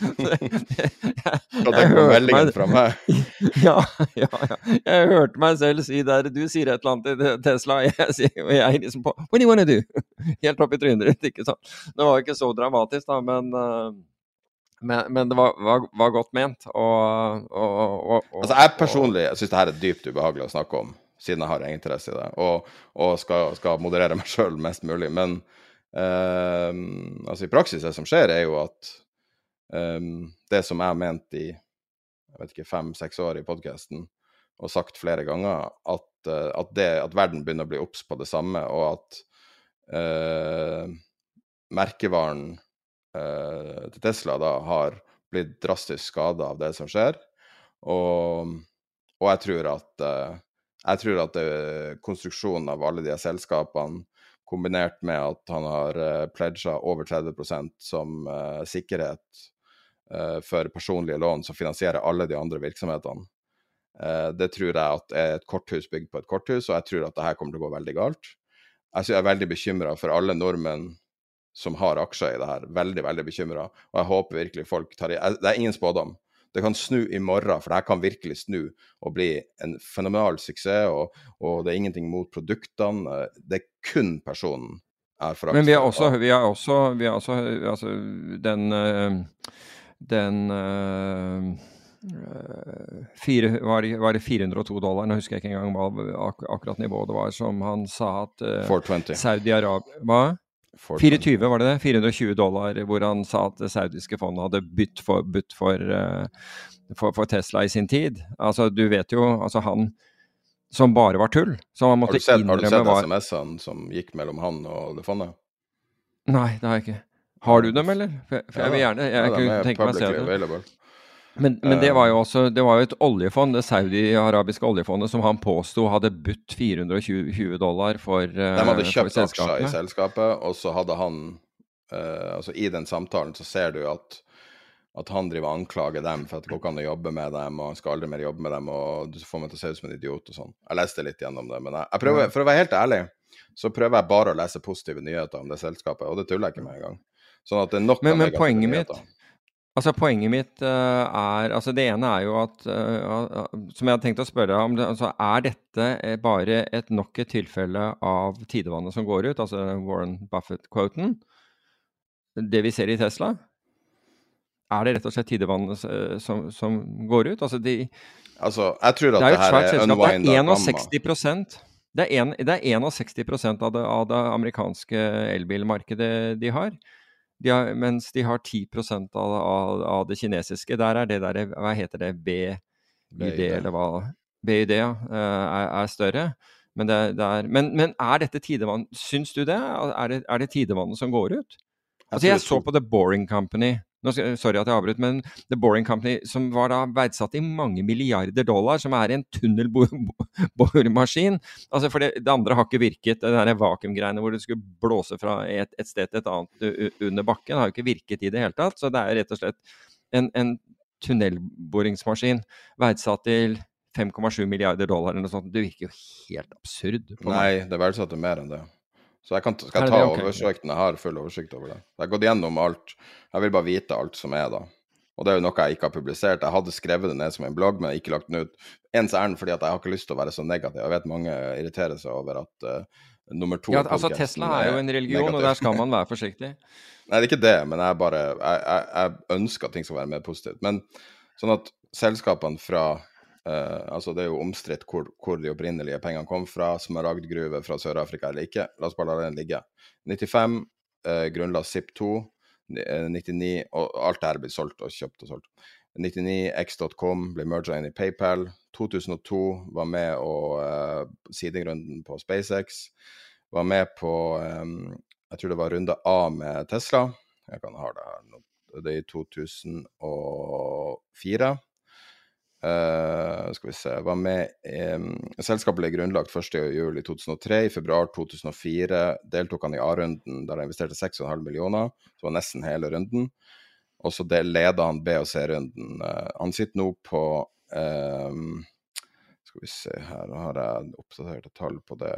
Jeg hørte fra meg. Ja, ja, ja. Jeg hørte meg selv si der, du sier et eller annet til Tesla, jeg sier, og jeg liksom på What do you wanna do? Helt opp i trynet ditt, ikke sant? Det var ikke så dramatisk, da, men uh, men, men, det var, var, var, godt ment. Og, og, og, altså Jeg personlig syns det her er dypt ubehagelig å snakke om siden jeg har en interesse i det, og, og skal, skal, moderere meg sjøl mest mulig. Men uh, altså i praksis, det som skjer, er jo at um, det som jeg har ment i jeg vet ikke, fem-seks år i podkasten, og sagt flere ganger, at, uh, at, det, at, verden begynner å bli obs på det samme, og at uh, merkevaren uh, til Tesla da har blitt drastisk skada av det som skjer. Og, og jeg tror at jeg tror at det, konstruksjonen av alle de selskapene, kombinert med at han har uh, pledga over 30% som uh, sikkerhet uh, for personlige lån som finansierer alle de andre virksomhetene, det tror jeg at er et korthus bygd på et korthus, og jeg tror at det her kommer til å gå veldig galt. Jeg er veldig bekymra for alle nordmenn som har aksjer i det her. Veldig, veldig bekymra. Og jeg håper virkelig folk tar i Det er ingen spådom. Det kan snu i morgen, for det her kan virkelig snu og bli en fenomenal suksess. Og, og det er ingenting mot produktene. Det er kun personen jeg forakter. Men vi har også, vi har også, vi har også altså, den, eh, den uh, fire, var, det, var, det, 402 dollar? Nå husker jeg ikke engang hva ak akkurat nivået det var, som han sa at uh, Saudi-Arabia Hva? 420 var det det? 420 dollar, hvor han sa at det saudiske fondet hadde bytt for, bytt for, uh, for, for, Tesla i sin tid. Altså, du vet jo, altså han som bare var tull. Som han måtte har du sett, sett SMS-ene som gikk mellom han og det fondet? Nei, det har jeg ikke. Har du dem, eller? For, for jeg vil gjerne jeg ja, kunne tenke meg å se det. Men, men, det var jo også det var jo et oljefond, det saudi-arabiske oljefondet, som han påsto hadde budt 420 dollar for selskapet. De hadde kjøpt aksjer i selskapet, og så hadde han uh, Altså i den samtalen så ser du at at han driver og anklager dem for at det går ikke an å jobbe med dem, og han skal aldri mer jobbe med dem, og du får meg til å se ut som en idiot og sånn. Jeg leste litt gjennom det, men jeg, jeg prøver, for å være helt ærlig, så prøver jeg bare å lese positive nyheter om det selskapet, og det tuller jeg ikke med engang. Sånn at det er nok men, av poenget nyheter. mitt Altså Poenget mitt uh, er altså Det ene er jo at uh, Som jeg hadde tenkt å spørre om, altså, er dette eh, bare et nok et tilfelle av tidevannet som går ut? Altså Warren Buffett-quoten? Det vi ser i Tesla? Er det rett og slett tidevannet som, som går ut? Altså, de, altså Jeg tror at det, det her er unwinda gamma. Det er, en, det er 61% av det, av det amerikanske elbilmarkedet de har. De har, mens de har 10 av, av, av, det kinesiske. Der er det der, hva heter det, BID, eller hva BID, ja, eh, er, er større. Men, det, det er, men, men, er dette tidevann Syns du det? Er det, er det tidevannet som går ut? Altså, jeg så på The Boring Company nå, sorry at jeg avbryter, men The Boring Company, som var da verdsatt i mange milliarder dollar, som er en tunnelboremaskin altså For det, det, andre har ikke virket. Det der vakuumgreiene hvor det skulle blåse fra et, et, sted til et annet under bakken, har jo ikke virket i det hele tatt. Så det er rett og slett en, en tunnelboringsmaskin verdsatt til 5,7 milliarder dollar eller noe sånt. Det virker jo helt absurd. Nei, det er verdsatt til mer enn det. Så jeg kan, skal jeg ta okay. oversikten. Jeg har full oversikt over det. Jeg har gått gjennom alt. Jeg vil bare vite alt som er da. Og det er jo noe jeg ikke har publisert. Jeg hadde skrevet det ned som en blogg, men jeg har ikke lagt den ut. Ens ærend fordi at jeg har ikke lyst til å være så negativ. Jeg vet mange irriterer seg over at uh, nummer to Ja, altså Tesla er jo en religion, negativ. og der skal man være forsiktig. Nei, det er ikke det, men jeg bare jeg, jeg, jeg ønsker at ting skal være mer positivt. Men sånn at selskapene fra Uh, altså Det er jo omstridt hvor, hvor, de opprinnelige pengene kom fra. Smaragdgruve fra Sør-Afrika eller ikke. La oss bare la den ligge. 95 uh, grunnla ZIP2. 99 Og alt det her blir solgt og kjøpt og solgt. 99 X.com ble merga inn i PayPal. 2002 var med og uh, sidegrunden på SpaceX. Var med på um, Jeg tror det var runde A med Tesla. Jeg kan ha det her nå. Det er i 2004. Uh, skal vi se Var med um, Selskapet ble grunnlagt 1.7.2003. I februar 2004 deltok han i A-runden, der han investerte 6,5 millioner. Det var nesten hele runden. Og så leda han B- og C-runden. Uh, han sitter nå på um, Skal vi se her, nå har jeg oppdaterte tall på det.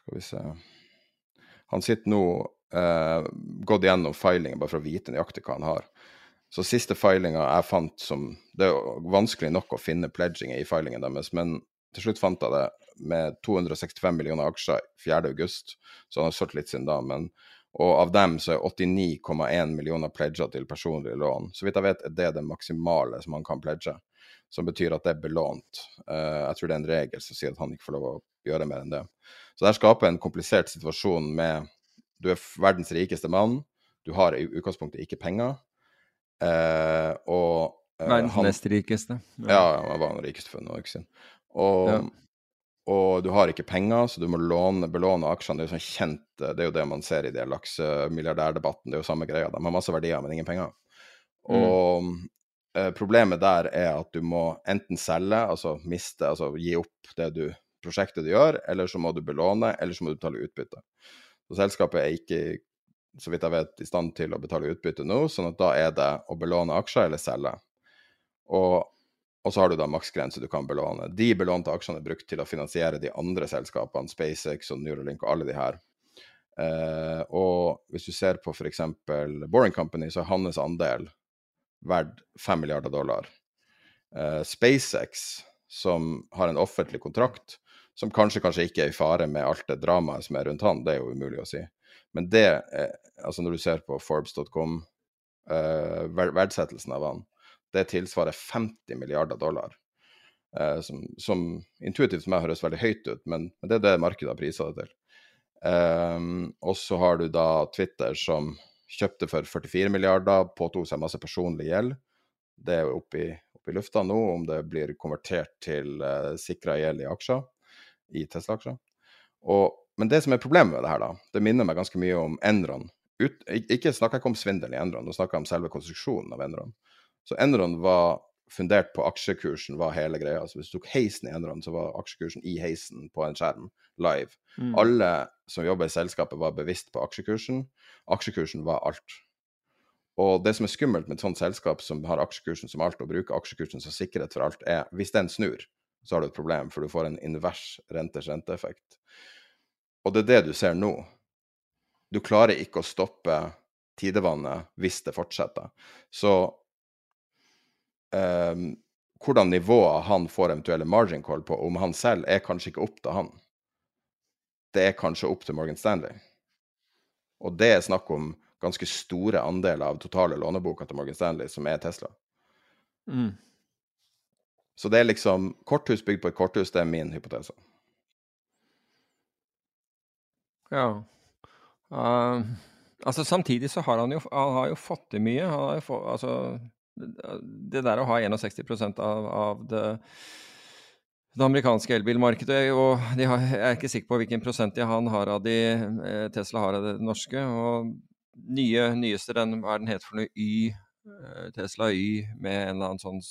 Skal vi se Han sitter nå uh, gått gjennom filingen bare for å vite nøyaktig hva han har. Så siste filinga jeg fant som Det er vanskelig nok å finne pledginger i filingen deres, men til slutt fant jeg det med 265 millioner aksjer 4.8, så han har solgt litt siden da. men og av dem så er 89,1 millioner pledger til personlige lån. Så vidt jeg vet er det det maksimale som han kan pledge, som betyr at det er belånt. Uh, jeg tror det er en regel som sier at han ikke får lov å gjøre mer enn det. Så det skaper en komplisert situasjon med Du er verdens rikeste mann, du har i utgangspunktet ikke penger. Uh, og uh, Verdens nest rikeste. Ja, ja han var den rikeste for noen uker siden. Og, ja. og, du har ikke penger, så du må låne, belåne aksjene. Det er jo sånn kjent, det er jo det man ser i de laksemilliardærdebatten. Det er jo samme greia. De har masse verdier, men ingen penger. Mm. Og uh, problemet der er at du må enten selge, altså miste, altså gi opp det du, prosjektet du gjør, eller så må du belåne, eller så må du betale utbytte. Så selskapet er ikke så vidt jeg vet, i stand til å betale utbytte nå, sånn at da er det å belåne aksjer eller selge. Og, og så har du da maksgrense du kan belåne. De belånte aksjene er brukt til å finansiere de andre selskapene, SpaceX og Neuralink og alle de her. Eh, og hvis du ser på f.eks. Boring Company, så er hans andel verdt 5 milliarder dollar. Eh, SpaceX, som har en offentlig kontrakt, som kanskje, kanskje ikke er i fare med alt det dramaet som er rundt han, det er jo umulig å si. Men det, altså når du ser på Forbes.com, uh, verdsettelsen av han, det tilsvarer 50 milliarder dollar. Uh, som, som, intuitivt for meg høres veldig høyt ut, men, men det er det markedet har prisa det til. Um, og så har du da Twitter som kjøpte for 44 milliarder, påtok seg masse personlig gjeld. Det er oppe i, opp i lufta nå om det blir konvertert til uh, sikra gjeld i aksjer, i Tesla-aksjer. Og men det som er problemet med det her, da, det minner meg ganske mye om Enron. Ut, ikke snakker jeg ikke om svindel i Enron, nå snakker jeg om selve konstruksjonen av Enron. Så Enron var fundert på aksjekursen, var hele greia. Så hvis du tok heisen i Enron, så var aksjekursen i heisen på en skjerm, live. Mm. Alle som jobber i selskapet, var bevisst på aksjekursen. Aksjekursen var alt. Og det som er skummelt med et sånt selskap som har aksjekursen som alt, og bruker aksjekursen som sikkerhet for alt, er hvis den snur, så har du et problem, for du får en invers renters renteeffekt. Og det er det du ser nå. Du klarer ikke å stoppe tidevannet hvis det fortsetter. Så eh, hvordan nivået han får eventuelle margin call på, om han selv, er kanskje ikke opp til han. Det er kanskje opp til Morgan Stanley. Og det er snakk om ganske store andeler av totale låneboka til Morgan Stanley, som er Tesla. Mm. Så det er liksom korthus bygd på et korthus, det er min hypotese. Ja. Uh, altså Samtidig så har han jo, han har jo fått til mye. Fått, altså, det der å ha 61% av, av det, det amerikanske elbilmarkedet og har, Jeg er ikke sikker på hvilken prosent han har av de eh, Tesla har av det norske. og nye, Nyeste den, hva er den het for noe? Y. Eh, Tesla Y med en eller annen sånn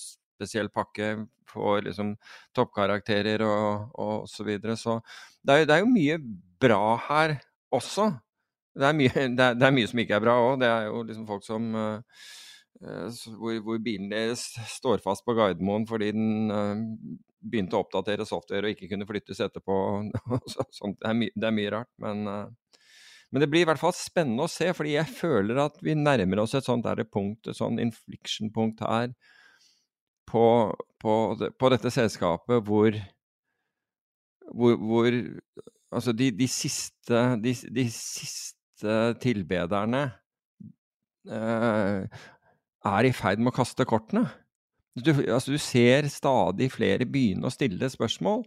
spesiell pakke. Får liksom toppkarakterer og, og så videre. Så det er, det er jo mye bra her også. Det er mye, det er, det er mye som ikke er bra òg. Det er jo liksom folk som uh, hvor, hvor, bilen deres står fast på Gardermoen fordi den uh, begynte å oppdatere software og ikke kunne flyttes etterpå. Sånt. Det, er my, det, er mye rart. Men, uh, men, det blir i hvert fall spennende å se, fordi jeg føler at vi nærmer oss et sånt der punkt, et sånn infliction-punkt her på, på, på, dette selskapet hvor, hvor, hvor Altså, de, de, siste, de, de siste tilbederne eh, er i ferd med å kaste kortene. Du, altså, du ser stadig flere begynne å stille spørsmål.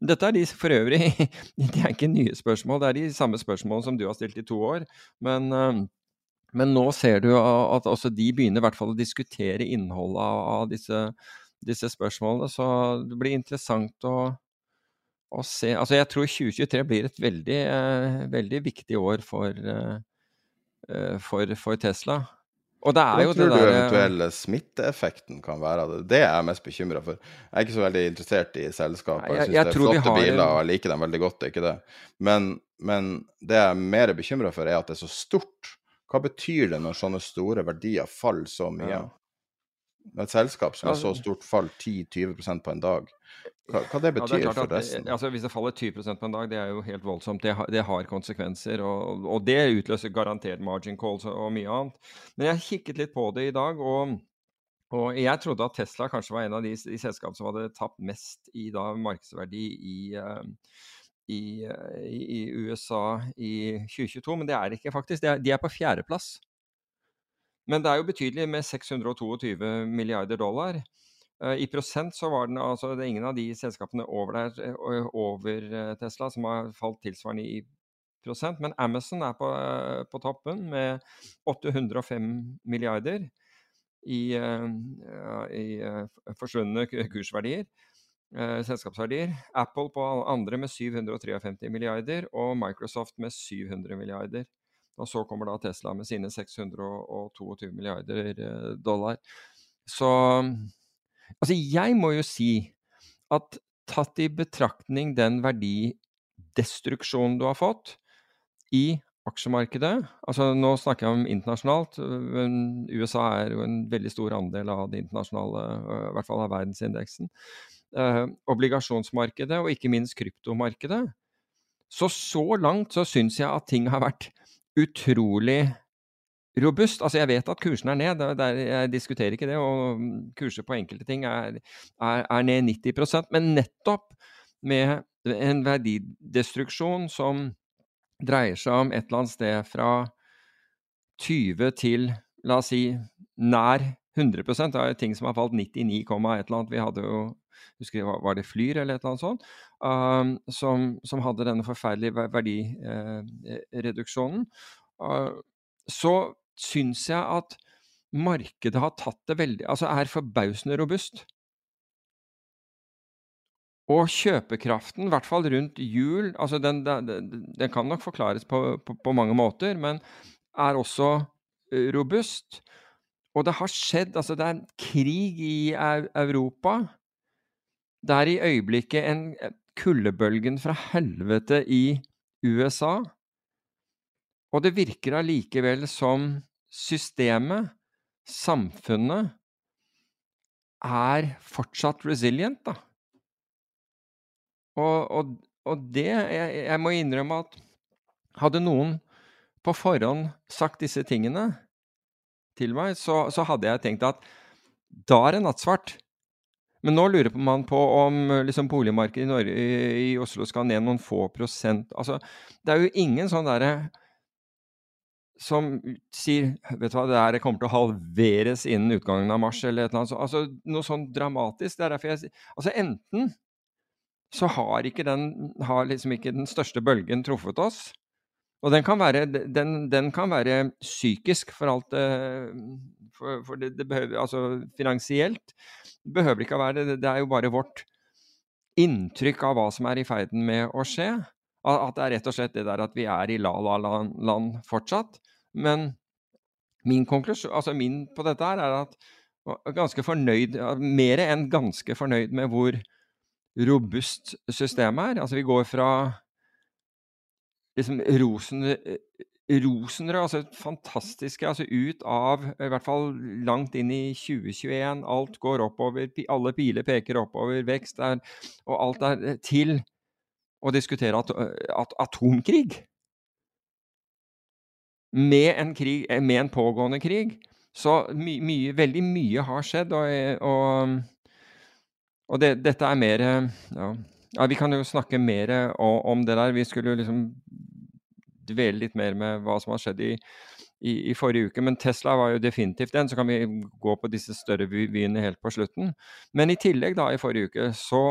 Dette er de for øvrig Det er ikke nye spørsmål, det er de samme spørsmålene som du har stilt i to år. Men, eh, men nå ser du at også de begynner i hvert fall å diskutere innholdet av, disse, disse, spørsmålene. Så det blir interessant å, å, se Altså jeg tror 2023 blir et veldig, eh, veldig viktig år for, eh, for, for Tesla. Og det er jo Hva tror du eventuelle smitteeffekten kan være av det? Det er jeg mest bekymra for. Jeg er ikke så veldig interessert i selskaper. Jeg, jeg syns det er flotte har... biler, og jeg liker dem veldig godt, det er ikke det. Men, men det jeg er mer bekymra for, er at det er så stort. Hva betyr det når sånne store verdier faller så mye? Ja. Et selskap som har så stort, fall, 10-20% på en dag. Hva, hva det betyr ja, det for resten? Det, altså, hvis det faller 20% på en dag, det er jo helt voldsomt. Det, har, det har konsekvenser. Og, og, det utløser garantert margin calls og mye annet. Men jeg kikket litt på det i dag, og, og jeg trodde at Tesla kanskje var en av de, de selskapene som hadde tapt mest i da, markedsverdi i, uh, i, uh, i, USA i 2022, men det er det ikke faktisk. De er, de er på fjerdeplass. Men det er jo betydelig med 622 milliarder dollar. Eh, I prosent så var den altså det er ingen av de selskapene over, der, eh, over eh, Tesla som har falt tilsvarende i prosent. Men Amazon er på, på toppen med 805 milliarder i, i forsvunne kursverdier. Selskapsverdier. Apple på andre med 753 milliarder, og Microsoft med 700 milliarder. Og så kommer da Tesla med sine 622 milliarder dollar. Så Altså, jeg må jo si at tatt i betraktning den verdidestruksjonen du har fått i aksjemarkedet altså Nå snakker jeg om internasjonalt. USA er jo en veldig stor andel av det internasjonale, i hvert fall av verdensindeksen. Eh, obligasjonsmarkedet og ikke minst kryptomarkedet. Så så langt så syns jeg at ting har vært utrolig robust. Altså, jeg vet at kursen er ned, der, jeg diskuterer ikke det. Og kurser på enkelte ting er, er, er ned 90% Men nettopp med en verdidestruksjon som dreier seg om et eller annet sted fra 20 til, la oss si, nær 100 Det er ting som har falt 99, et eller annet. Vi hadde jo husker jeg, Var det Flyr eller et eller annet sånt? Um, som, som, hadde denne forferdelige verdireduksjonen. Uh, så syns jeg at markedet har tatt det veldig Altså er forbausende robust. Og kjøpekraften, i hvert fall rundt jul altså den, den, den kan nok forklares på, på, på, mange måter, men er også eh, robust. Og det har skjedd Altså, det er en krig i Europa. Det er i øyeblikket en kuldebølgen fra helvete i USA. Og det virker allikevel som systemet, samfunnet, er fortsatt resilient, da. Og, og, og det jeg, jeg, må innrømme at hadde noen på forhånd sagt disse tingene til meg, så, så hadde jeg tenkt at da er det nattsvart. Men nå lurer man på om liksom, boligmarkedet i, Norge, i, Oslo skal ned noen få prosent. Altså, det er jo ingen sånn derre som sier vet du hva, det her kommer til å halveres innen utgangen av mars, eller et eller annet. Altså, noe sånn dramatisk. Det er derfor jeg Altså, enten så har ikke den, har liksom ikke den største bølgen truffet oss. Og den kan være, den, den kan være psykisk for alt For, for det, det, behøver Altså finansielt behøver ikke å være det. Det er jo bare vårt inntrykk av hva som er i ferden med å skje. At det er rett og slett det der at vi er i la-la-land fortsatt. Men min konklusjon, altså min på dette her, er at ganske fornøyd, mer enn ganske fornøyd med hvor robust systemet er. Altså vi går fra liksom rosen, rosenrød, altså fantastiske, altså ut av i hvert fall langt inn i 2021. Alt går oppover, alle piler peker oppover, vekst er Og alt er til å diskutere at, at atomkrig med en, krig, eh, med en pågående krig. Så my, mye, veldig mye har skjedd, og, og, og det, dette er mer ja, ja, Vi kan jo snakke mer om, det der. Vi skulle liksom dvele litt mer med hva som har skjedd i, i, i, forrige uke. Men Tesla var jo definitivt den. Så kan vi gå på disse større vyene helt på slutten. Men i tillegg, da, i forrige uke, så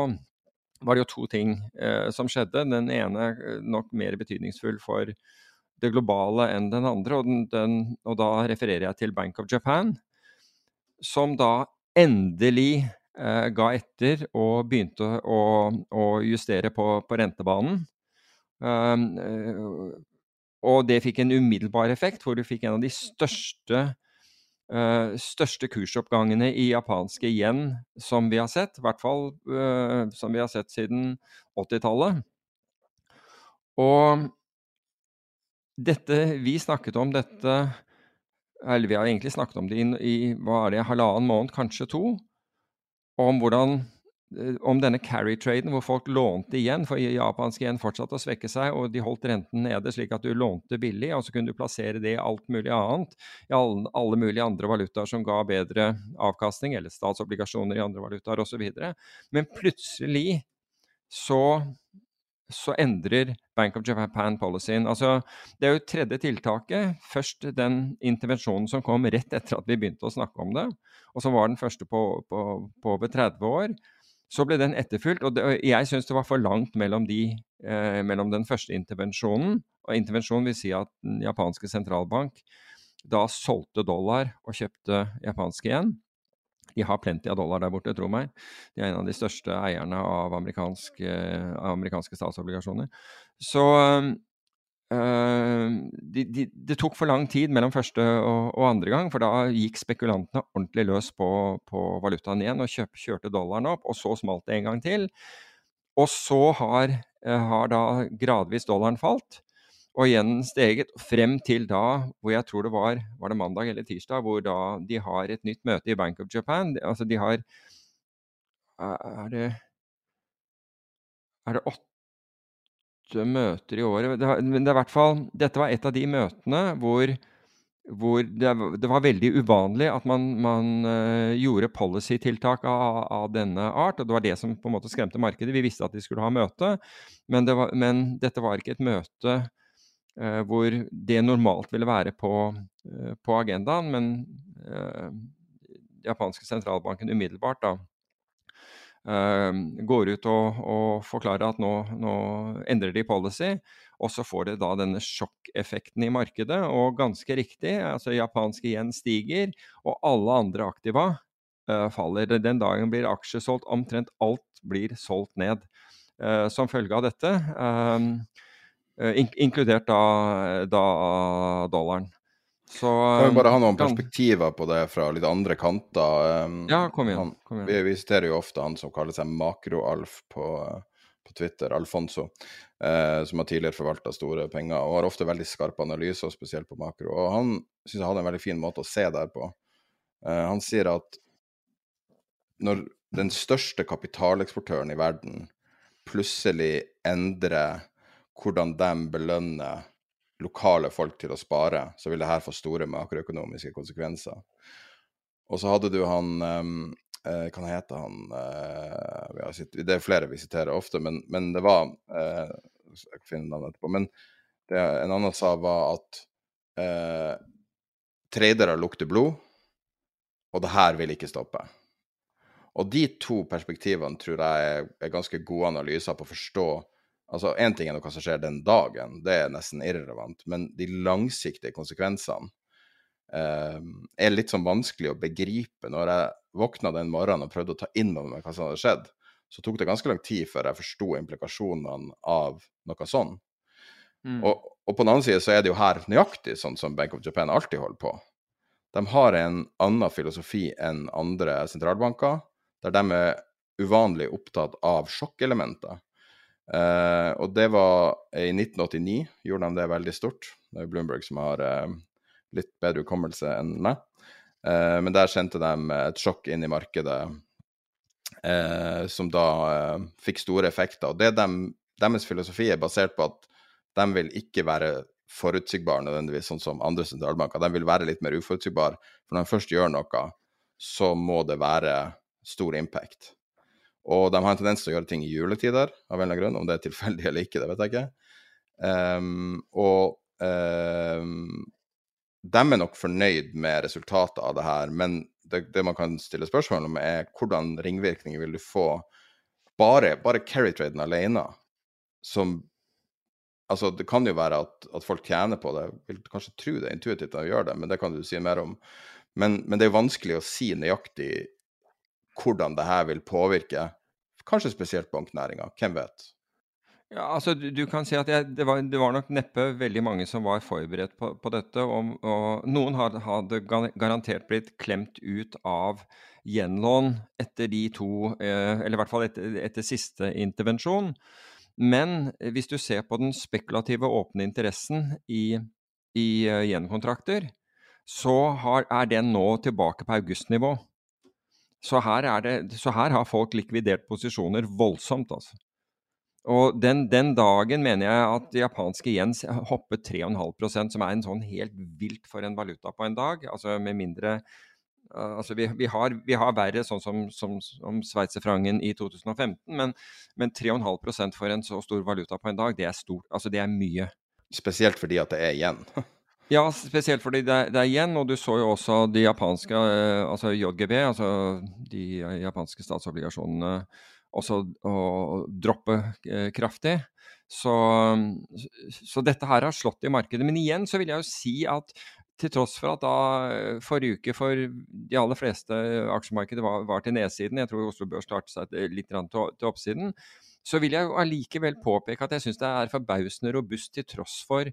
var det jo to ting eh, som skjedde. Den ene eh, nok mer betydningsfull for det globale enn den andre. Og, den, den, og da refererer jeg til Bank of Japan, som da endelig eh, ga etter og begynte å, å justere på, på rentebanen. Um, og det fikk en umiddelbar effekt, hvor du fikk en av de største, uh, største kursoppgangene i japanske yen som vi har sett. I hvert fall uh, som vi har sett siden 80-tallet. Og dette Vi snakket om dette Eller vi har egentlig snakket om det i, i hva er det, halvannen måned, kanskje to. Om hvordan om denne carry-traden, hvor folk lånte igjen, for japansk igjen fortsatte å svekke seg, og de holdt renten nede slik at du lånte billig, og så kunne du plassere det i alt mulig annet, i alle, alle mulige andre valutaer som ga bedre avkastning, eller statsobligasjoner i andre valutaer osv. Men plutselig så, så endrer Bank of Japan policyen. Altså, det er jo tredje tiltaket. Først den intervensjonen som kom rett etter at vi begynte å snakke om det, og som var den første på, på, på over 30 år. Så ble den etterfulgt, og det, jeg syns det var for langt mellom, de, eh, mellom, den første intervensjonen og intervensjonen vil si at den japanske sentralbank da solgte dollar og kjøpte japanske igjen. De har plenty av dollar der borte, tro meg. De er en av de største eierne av amerikanske, amerikanske statsobligasjoner. Så Uh, de, de, det tok for lang tid mellom første og, og, andre gang, for da gikk spekulantene ordentlig løs på, på valutaen igjen og kjøp, kjørte dollaren opp, og så smalt det en gang til. Og så har, uh, har, da gradvis dollaren falt, og igjen steget frem til da hvor jeg tror det var var det mandag eller tirsdag, hvor da de har et nytt møte i Bank of Japan. Altså de har Er det er det åtte møter i året. Men det er hvert fall, dette var et av de møtene hvor, hvor det, det, var veldig uvanlig at man, man uh, gjorde policy-tiltak av, av, denne art. og Det var det som på en måte skremte markedet. Vi visste at de skulle ha møte, men, det var, men dette var ikke et møte uh, hvor det normalt ville være på, uh, på agendaen. Men japanske sentralbanken umiddelbart da går ut og, og, forklarer at nå, nå, endrer de policy, og så får det da denne sjokkeffekten i markedet. Og ganske riktig, altså japanske igjen stiger, og alle andre aktiva uh, faller. Den dagen blir aksjer solgt, omtrent alt blir solgt ned uh, som følge av dette. In inkludert da, da dollaren. Så, kan vi bare ha noen kan... perspektiver på det fra litt andre kanter? Um, ja, kom igjen. Kom igjen. Vi, vi siterer jo ofte han som kaller seg Makro-Alf på, på, Twitter, Alfonso, eh, som har tidligere forvalta store penger og har ofte veldig skarpe analyser, spesielt på makro. Og Han syns jeg hadde en veldig fin måte å se der på. Eh, han sier at når den største kapitaleksportøren i verden plutselig endrer hvordan de belønner lokale folk til å spare, så vil det her få store makroøkonomiske konsekvenser. Og så hadde du han um, eh, Hva heter han eh, sitt, Det er flere vi siterer ofte, men, men det var eh, Jeg kan finne navnet etterpå. Men det en annen sa, var at eh, tradere lukter blod, og det her vil ikke stoppe. Og de to perspektivene tror jeg er, er ganske gode analyser på å forstå Altså, Én ting er noe som skjer den dagen, det er nesten irrelevant. Men de langsiktige konsekvensene eh, er litt sånn vanskelig å begripe. Når jeg våkna den morgenen og prøvde å ta inn over meg hva som hadde skjedd, så tok det ganske lang tid før jeg forsto implikasjonene av noe sånn. Mm. Og, og, på den annen side så er det jo her nøyaktig sånn som Bank of Japan alltid holder på. De har en annen filosofi enn andre sentralbanker, der de er uvanlig opptatt av sjokkelementer. Uh, og det var i 1989 gjorde de det veldig stort. Det er Bloomberg som har uh, litt bedre hukommelse enn meg. Uh, men der sendte de et sjokk inn i markedet som da fikk store effekter. Og det dem, Deres filosofi er basert på at de vil ikke være forutsigbare nødvendigvis, sånn som andre sentralbanker. De vil være litt mer uforutsigbare. For når de først gjør noe, så må det være stor impact. Og de har en tendens til å gjøre ting i juletider, av en eller annen grunn. Om det er tilfeldig eller ikke, det vet jeg ikke. Um, og um, de er nok fornøyd med resultatet av det her, men det, det, man kan stille spørsmål om, er hvordan ringvirkninger vil du få bare, bare carry-traden alene, som Altså, det kan jo være at, at, folk tjener på det. Vil kanskje tro det intuitivt at de gjør det, men det kan du si mer om. Men, men det er vanskelig å si nøyaktig hvordan det her vil påvirke, kanskje spesielt banknæringa. Hvem vet? Ja, altså du, du kan si at jeg, det, var, det, var, nok neppe veldig mange som var forberedt på, på dette. Og, og noen hadde, hadde, garantert blitt klemt ut av gjenlån etter de to, eh, eller i hvert fall etter, etter, siste intervensjon. Men hvis du ser på den spekulative åpne interessen i, i uh, gjenkontrakter, så har, er den nå tilbake på augustnivå. Så her, det, så her har folk likvidert posisjoner voldsomt, altså. Og den, den, dagen mener jeg at japanske yen hoppet 3,5% som er en sånn helt vilt for en valuta på en dag. Altså med mindre uh, Altså vi, vi, har, vi, har, verre sånn som, som, som sveitserfrangen i 2015, men, men 3,5% for en så stor valuta på en dag, det er stort. Altså det er mye. Spesielt fordi at det er igjen. ja, spesielt fordi det, det er igjen. Og du så jo også de japanske, uh, altså JGB, altså de japanske statsobligasjonene også å droppe eh, kraftig. Så, så, dette her har slått i markedet. Men igjen så vil jeg jo si at til tross for at da eh, forrige uke for de aller fleste aksjemarkedet var, var til nedsiden, jeg tror Oslo Børs starte seg litt til, oppsiden, så vil jeg allikevel påpeke at jeg syns det er forbausende robust til tross for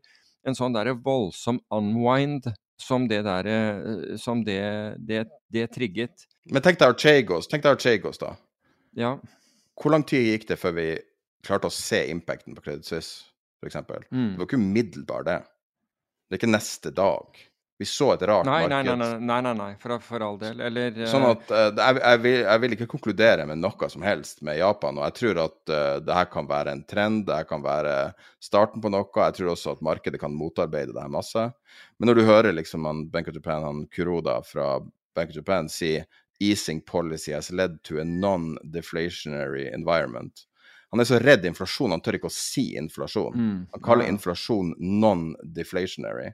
en sånn der voldsom unwind som det der, eh, som det, det, det trigget. Men tenk deg Archegos, tenk deg Archegos da. Ja. Hvor lang tid gikk det før vi klarte å se impacten på Credit Suisse, f.eks.? Mm. Det var ikke umiddelbar, det. Det er ikke neste dag. Vi så et rart nei, marked. Nei, nei, nei, nei, nei, For, for all del. Eller uh... Sånn at uh, jeg, jeg, vil, jeg, vil, ikke konkludere med noe som helst med Japan. Og jeg tror at uh, det her kan være en trend, det her kan være starten på noe. Jeg tror også at markedet kan motarbeide det her masse. Men når du hører liksom han Bank of Japan, han Kuroda fra Bank of Japan si easing policy has led to a non-deflationary environment. Han er så redd inflasjon, han tør ikke å si inflasjon. Mm. Han kaller inflasjon non-deflationary.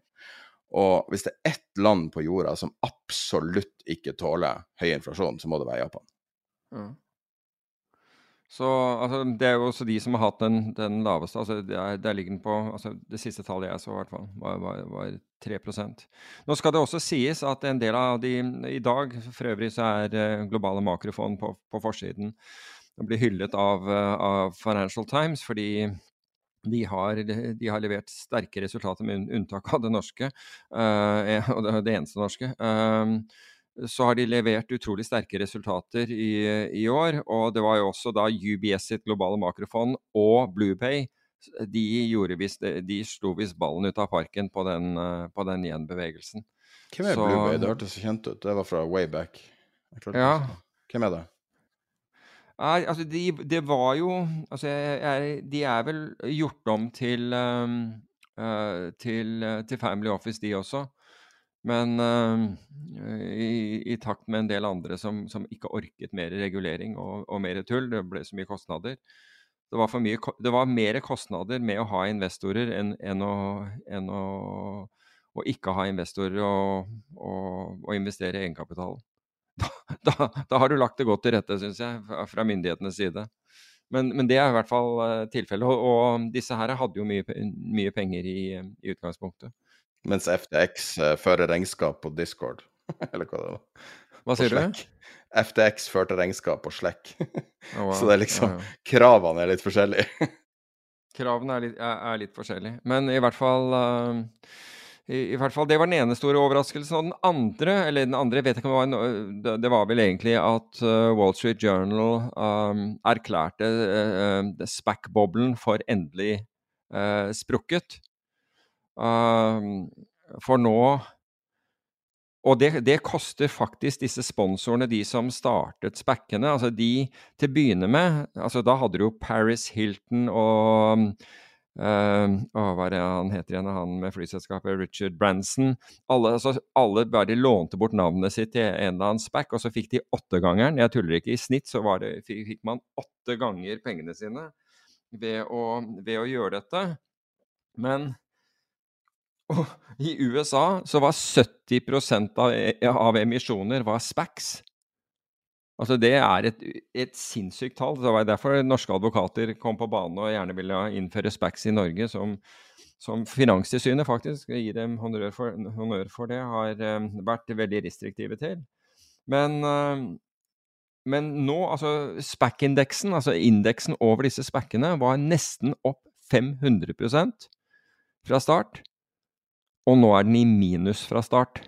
Og hvis det er ett land på jorda som absolutt ikke tåler høy inflasjon, så må det være Japan. Mm. Så altså, Det er jo også de som har hatt den, den laveste. altså Der, ligger den på altså Det siste tallet jeg så, i hvert fall, var, var, var 3 Nå skal det også sies at en del av de I dag for øvrig så er eh, globale makrofond på, på forsiden. Den blir hyllet av, eh, av, Financial Times fordi de har, de har, levert sterke resultater, med unntak av det norske. Uh, og det, det eneste norske. Uh, så har de levert utrolig sterke resultater i, i, år. Og det var jo også da UBS sitt globale makrofond og BluePay de, gjorde visst, de slo visst ballen ut av parken på den, på den gjenbevegelsen. Hvem er så, BluePay? Det hørtes kjent ut. Det var fra way back. Ja. Hvem er det? Nei, altså de, det var jo Altså, jeg, de er vel gjort om til, um, uh, til, til Family Office, de også. Men uh, i, i, takt med en del andre som, som ikke orket mer regulering og, og, mer tull, det ble så mye kostnader. Det var, mye, det var mer kostnader med å ha investorer enn, enn, å, enn å, å, ikke ha investorer og, og investere i egenkapital. Da, da, har du lagt det godt til rette, syns jeg, fra myndighetenes side. Men, men, det er i hvert fall uh, tilfellet. Og, og, disse her hadde jo mye, mye penger i, i utgangspunktet. Mens FTX uh, fører regnskap på Discord, eller hva det var. Hva sier du? FTX førte regnskap på Slack. Oh, wow. Så det er liksom ja, ja. Kravene er litt forskjellige. Kravene er litt, er, er litt, forskjellige. Men i hvert fall uh, i, hvert fall, Det var den ene store overraskelsen. Og den andre, eller den andre, vet ikke om det var, det, det var vel egentlig at uh, Wall Street Journal um, erklærte uh, SPAC-boblen for endelig sprukket. Uh, for nå Og det, det, koster faktisk disse sponsorene, de som startet spekkene. Altså de til å begynne med altså Da hadde du jo Paris Hilton og uh, Hva er det han heter igjen, han med flyselskapet? Richard Branson. Alle, altså, alle bare lånte bort navnet sitt til en eller annen spack, og så fikk de åttegangeren. Jeg tuller ikke. I snitt så det, fikk man åtte ganger pengene sine ved å, ved å gjøre dette. Men Og i USA så var 70 av, av emisjoner var SPACs. Altså Det er et, et sinnssykt tall. Det var derfor norske advokater kom på banen og gjerne ville innføre SPACs i Norge, som, som Finanstilsynet faktisk, gir dem honnør for, honnør for det, har um, vært veldig restriktive til. Men, um, men nå, altså SPAC-indeksen, altså indeksen over disse SPAC-ene, var nesten opp 500% fra start. Og nå er den i minus fra start.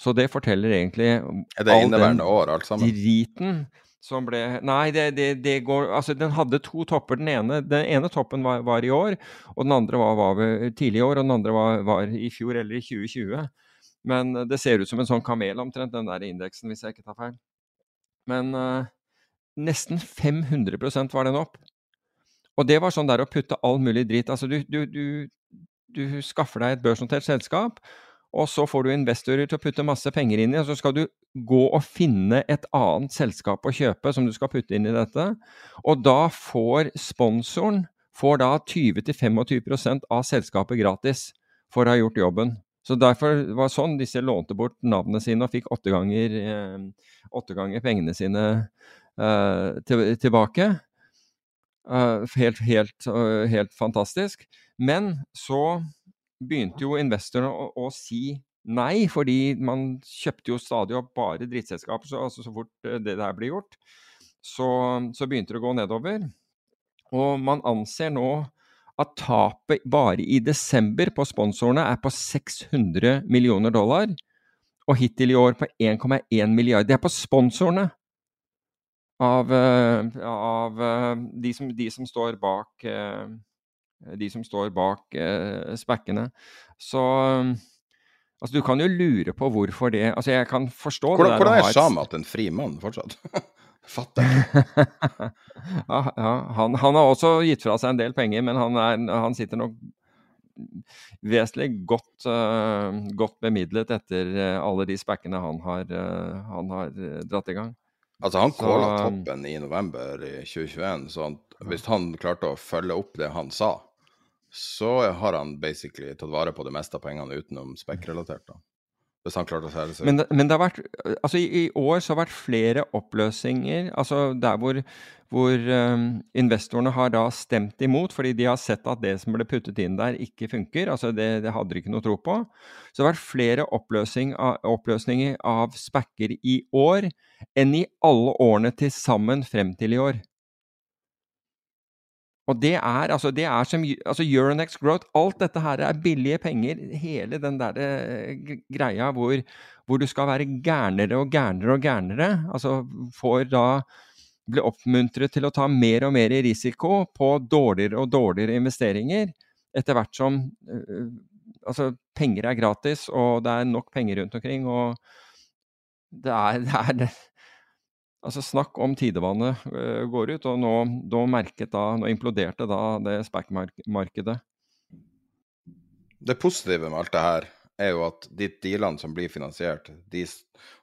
Så det forteller egentlig Er det inneværende år, alt sammen? Driten som ble Nei, det, det, det, går Altså, den hadde to topper. Den ene, den ene toppen var, var, i år, og den andre var, var tidlig i år, og den andre var, var, i fjor eller i 2020. Men det ser ut som en sånn kamel omtrent, den der indeksen, hvis jeg ikke tar feil. Men uh, nesten 500% var den opp. Og det var sånn der å putte all mulig dritt Altså, du, du, du, du skaffer deg et børsnotert selskap, og så får du investorer til å putte masse penger inn i, og så skal du gå og finne et annet selskap å kjøpe som du skal putte inn i dette. Og da får sponsoren får da 20-25% av selskapet gratis for å ha gjort jobben. Så derfor var det sånn disse lånte bort navnene sine og fikk åtte ganger, eh, åtte ganger pengene sine eh, til, tilbake. Uh, helt, helt, uh, helt fantastisk. Men så begynte jo investorene å, å, si nei, fordi man kjøpte jo stadig opp bare drittselskaper. Så, altså, så fort eh, det der ble gjort, så, så, begynte det å gå nedover. Og man anser nå at tapet bare i desember på sponsorene er på 600 millioner dollar. Og hittil i år på 1,1 milliard. Det er på sponsorene av, eh, av eh, de, som, de, som, står bak de som står bak eh, spekkene. Så altså, du kan jo lure på hvorfor det Altså, jeg kan forstå hvordan, det der Hvordan er Shamat en fri mann fortsatt? Fatter ikke. ja, ja han, han, har også gitt fra seg en del penger, men han, er, han sitter nok vesentlig godt, uh, godt, bemidlet etter uh, alle de spekkene han har, uh, han har dratt i gang. Altså, han kåla toppen i november i 2021, så han, hvis han klarte å følge opp det han sa, så har han basically tatt vare på det meste av pengene utenom spekkrelatert. da. Hvis han klarte å selge seg. Men, men, det har vært Altså, i, i, år så har det vært flere oppløsninger. Altså der hvor, hvor um, investorene har da stemt imot fordi de har sett at det som ble puttet inn der, ikke funker. Altså det, det hadde de ikke noe tro på. Så det har vært flere oppløsning av, oppløsninger av spekker i år enn i alle årene til sammen frem til i år. Og det er, altså, det er som altså Euronext Growth Alt dette her er billige penger. Hele den der uh, greia hvor, hvor, du skal være gærnere og gærnere og gærnere. Altså får da bli oppmuntret til å ta mer og mer risiko på dårligere og dårligere investeringer etter hvert som uh, Altså, penger er gratis, og det er nok penger rundt omkring, og det er, det er Altså Snakk om tidevannet uh, går ut, og nå, nå, da, nå imploderte da det SPAC-markedet. Det positive med alt det her er jo at de dealene som blir finansiert, de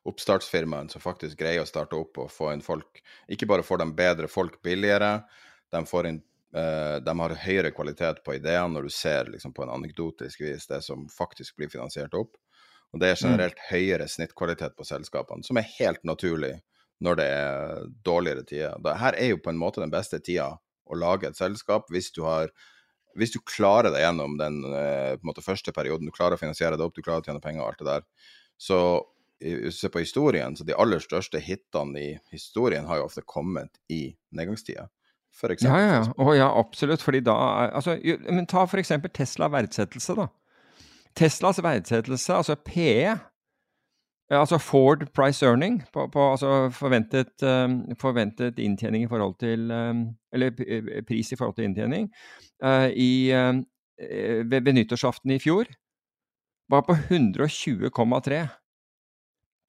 oppstartsfirmaene som faktisk greier å starte opp og få inn folk, ikke bare får de bedre folk billigere, de, inn, uh, de har høyere kvalitet på ideene når du ser liksom, på en anekdotisk vis det som faktisk blir finansiert opp. Og det er mm. generelt høyere snittkvalitet på selskapene, som er helt naturlig når det er dårligere tider. Dette er jo på en måte den beste tida å lage et selskap hvis du har hvis du klarer deg gjennom den eh, måte, første perioden, du klarer å finansiere det opp, du klarer å tjene penger og alt det der. Så hvis du ser på historien, så de aller største hitene i historien har jo ofte kommet i nedgangstida. For eksempel, ja, ja, oh, ja, absolutt. fordi da altså, Men ta f.eks. Tesla verdsettelse, da. Teslas verdsettelse, altså PE, Altså Ford price earning, på, på altså forventet, um, forventet, inntjening i forhold til um, Eller pris i forhold til inntjening uh, i, uh, ved, ved nyttårsaften i fjor var på 120,3.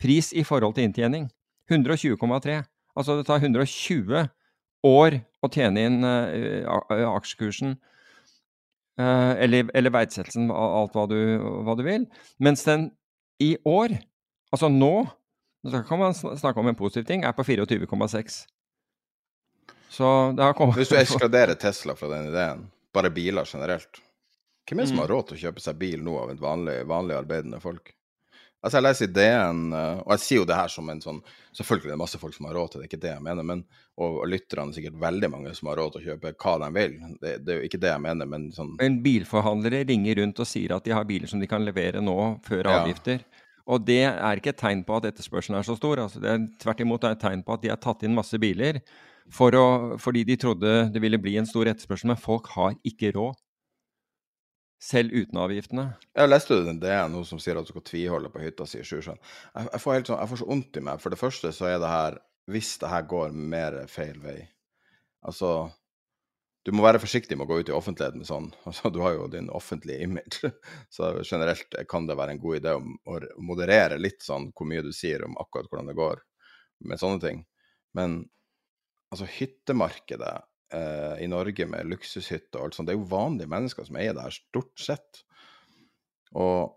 Pris i forhold til inntjening. 120,3. Altså det tar 120 år å tjene inn uh, aksjekursen. eller, eller verdsettelsen, alt hva du, hva du vil. Mens den i år Altså nå, nå kan man snakke om en positiv ting, er på 24,6. Så det har kommet Hvis du ekskluderer Tesla fra den ideen, bare biler generelt, Hvem er det som har råd til å kjøpe seg bil nå av et vanlig, vanlig arbeidende folk? Altså, jeg leser ideen, eh, og jeg sier jo det her som en sånn Selvfølgelig er det masse folk som har råd til det, det er ikke det jeg mener. Men, og, og lytterne er sikkert veldig mange som har råd til å kjøpe hva de vil. Det, det er jo ikke det jeg mener, men sånn Men bilforhandlere ringer rundt og sier at de har biler som de kan levere nå, før Ja. avgifter. Og det er ikke et tegn på at etterspørselen er så stor. Altså, det er tvert imot et tegn på at de har tatt inn masse biler for å, fordi de trodde det ville bli en stor etterspørsel, men folk har ikke råd. Selv uten avgiftene. Jeg leste det den DN, noe som sier at du skal tviholde på hytta si i Sjusjøen. Jeg, jeg, får helt sånn, jeg får så vondt i meg. For det første så er det her Hvis det her går mer feil vei Altså Du må være forsiktig med å gå ut i offentligheten med sånn. Altså, du har jo din offentlige image. Så generelt kan det være en god idé å, moderere litt sånn hvor mye du sier om akkurat hvordan det går med sånne ting. Men altså, hyttemarkedet eh, i Norge med luksushytter og alt sånt, det er jo vanlige mennesker som eier det her, stort sett. Og,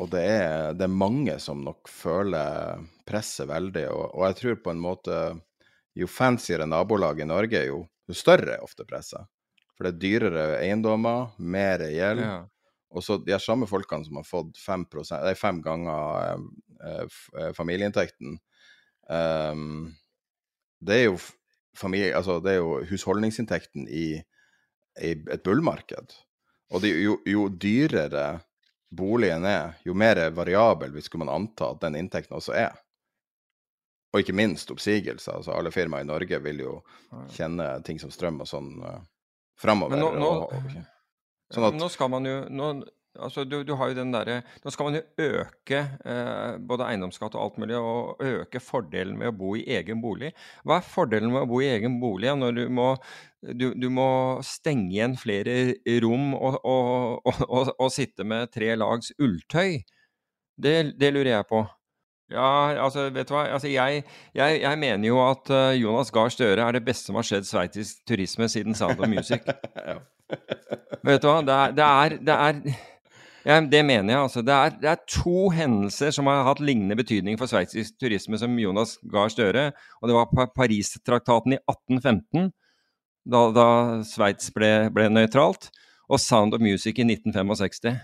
og det, er, det er mange som nok føler presset veldig, og, og jeg tror på en måte jo fanciere nabolag i Norge, jo, jo større er ofte presset. For det er dyrere eiendommer, mer gjeld. Ja. Og så de samme folkene som har fått 5, nei, fem ganger eh, eh, familieinntekten, um, det er jo familie, altså det er jo husholdningsinntekten i, i et bullmarked. Og det, jo, jo dyrere boligen er, jo mer variabel vi skulle man anta at den inntekten også er. Og ikke minst oppsigelser. Altså alle firmaer i Norge vil jo kjenne ting som strøm og sånn uh, framover. Men nå, nå, og, okay. sånn at, nå skal man jo nå, altså du, du har jo den derre Nå skal man jo øke eh, både eiendomsskatt og alt mulig, og øke fordelen med å bo i egen bolig. Hva er fordelen med å bo i egen bolig når du må, du, du må stenge igjen flere rom og, og, og, og sitte med tre lags ulltøy? Det, det lurer jeg på. Ja, altså, vet du hva. Altså, jeg, jeg, jeg mener jo at eh, Jonas Gahr Støre er det beste som har skjedd sveitsisk turisme siden Sound of Music. ja. Vet du hva, det er, det er, det er ja, Det mener jeg, altså. Det er, det er to hendelser som har hatt lignende betydning for sveitsisk turisme som Jonas Gahr Støre. Og det var Paris-traktaten i 1815, da, da Sveits ble, ble nøytralt, og Sound of Music i 1965.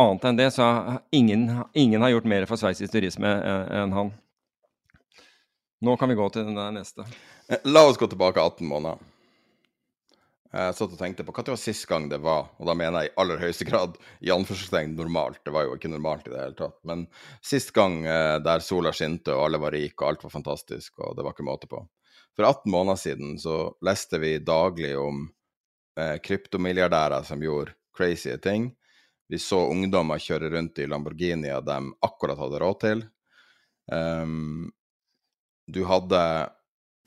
Annet enn det, så ingen, ingen har gjort mer for sveitsisk turisme enn enn han. Nå kan vi gå til den der neste. Eh, La oss gå tilbake 18 måneder. Jeg satt og tenkte på det var sist gang det var, og da mener jeg i aller høyeste grad i anførselstegn normalt. Det var jo ikke normalt i det hele tatt. Men sist gang eh, der sola skinte og alle var rike og alt var fantastisk, og det var ikke måte på. For 18 måneder siden så leste vi daglig om eh, kryptomilliardærer som gjorde crazy ting. Vi så ungdommer kjøre rundt i Lamborghinier de akkurat hadde råd til. Um, du hadde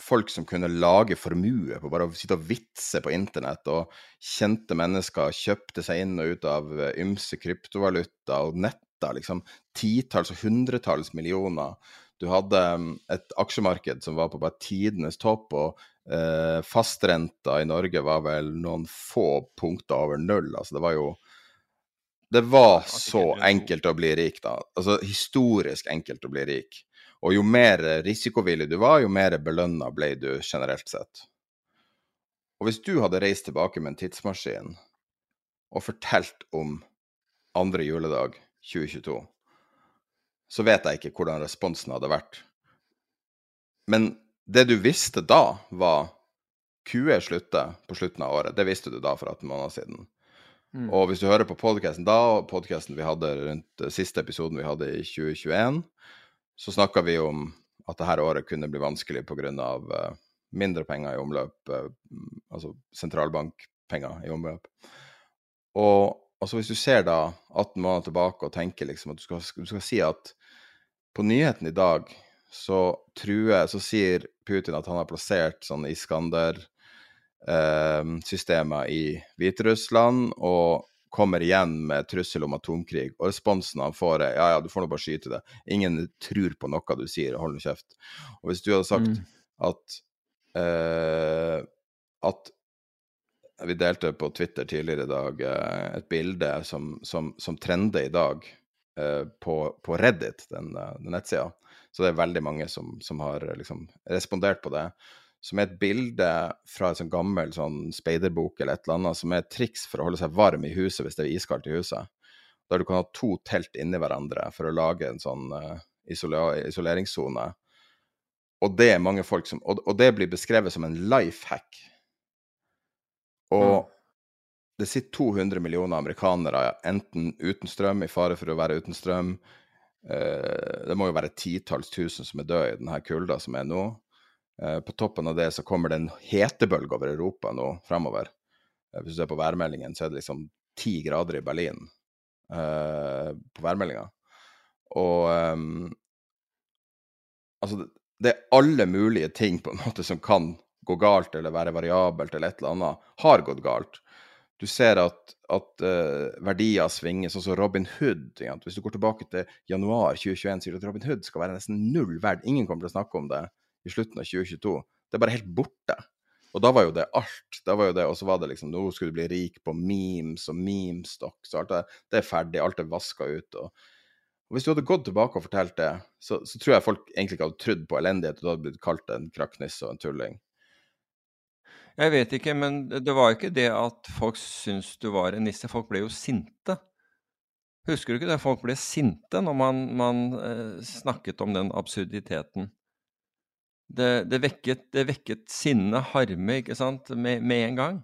folk som kunne lage formue på bare å sitte og vitse på internett, og kjente mennesker kjøpte seg inn og ut av eh, ymse kryptovaluta og netta liksom titalls og hundretalls millioner. Du hadde mm, et aksjemarked som var på bare tidenes topp, og eh, fastrenta i Norge var vel noen få punkter over null. Altså det var jo Det var så enkelt å bli rik, da. Altså historisk enkelt å bli rik. Og jo mer risikovillig du var, jo mer belønna ble du generelt sett. Og hvis du hadde reist tilbake med en tidsmaskin og fortalt om andre juledag 2022, så vet jeg ikke hvordan responsen hadde vært. Men det du visste da, var QE slutter på slutten av året. Det visste du da for 18 måneder siden. Mm. Og hvis du hører på podkasten da, og podkasten vi hadde rundt eh, siste episoden vi hadde i 2021, så snakka vi om at dette året kunne bli vanskelig pga. Uh, mindre penger i omløp, eh, altså sentralbankpenger i omløp. Og altså hvis du ser da 18 måneder tilbake og tenker liksom at du skal, du skal si at på nyheten i dag så truer, så sier Putin at han har plassert sånn Iskander eh, systemer i Hviterussland og kommer igjen med trussel om atomkrig. Og responsen han får er ja, ja, du får nå bare skyte det. Ingen tror på noe du sier, hold nå kjeft. Og hvis du hadde sagt Mm. at eh, at vi delte på Twitter tidligere i dag eh, et bilde som, som, som trender i dag eh, på, på Reddit, den, den nettsida. Så det er veldig mange som, som har liksom respondert på det. Som er et bilde fra en sånn gammel sånn speiderbok eller et eller annet, som er et triks for å holde seg varm i huset hvis det er iskaldt i huset. Der du kan ha to telt inni hverandre for å lage en sånn uh, isoleringssone. Og det er mange folk som Og, og det blir beskrevet som en life hack. Og mm. det sitter 200 millioner amerikanere enten uten strøm, i fare for å være uten strøm. Uh, det må jo være titalls tusen som er døde i denne kulda som er nå. Eh, på toppen av det så kommer det en hetebølge over Europa nå fremover. Eh, hvis du ser på værmeldingen, så er det liksom ti grader i Berlin uh, på værmeldinga. Og um, altså, det er alle mulige ting på en måte som kan gå galt eller være variabelt eller et eller annet, har gått galt. Du ser at, at uh, verdier svinger, sånn som Robin Hood. Hvis du går tilbake til januar 2021, sier du at Robin Hood skal være nesten null verd. Ingen kommer til å snakke om det i slutten av 2022. Det er bare helt borte. Og da var jo det alt. Da var jo det, Og så var det liksom Nå skulle du bli rik på memes og memestocks og alt det. Det er ferdig. Alt er vaska ut. Og, hvis du hadde gått tilbake og fortalt det, så, så, tror jeg folk egentlig ikke hadde trodd på elendighet, og du hadde blitt kalt en krakknisse og en tulling. Jeg vet ikke, men det var ikke det at folk syntes du var en nisse. Folk ble jo sinte. Husker du ikke det? Folk ble sinte når man, man eh, snakket om den absurditeten. Det, det, vekket, det vekket, sinne, harme, ikke sant, med, med en gang.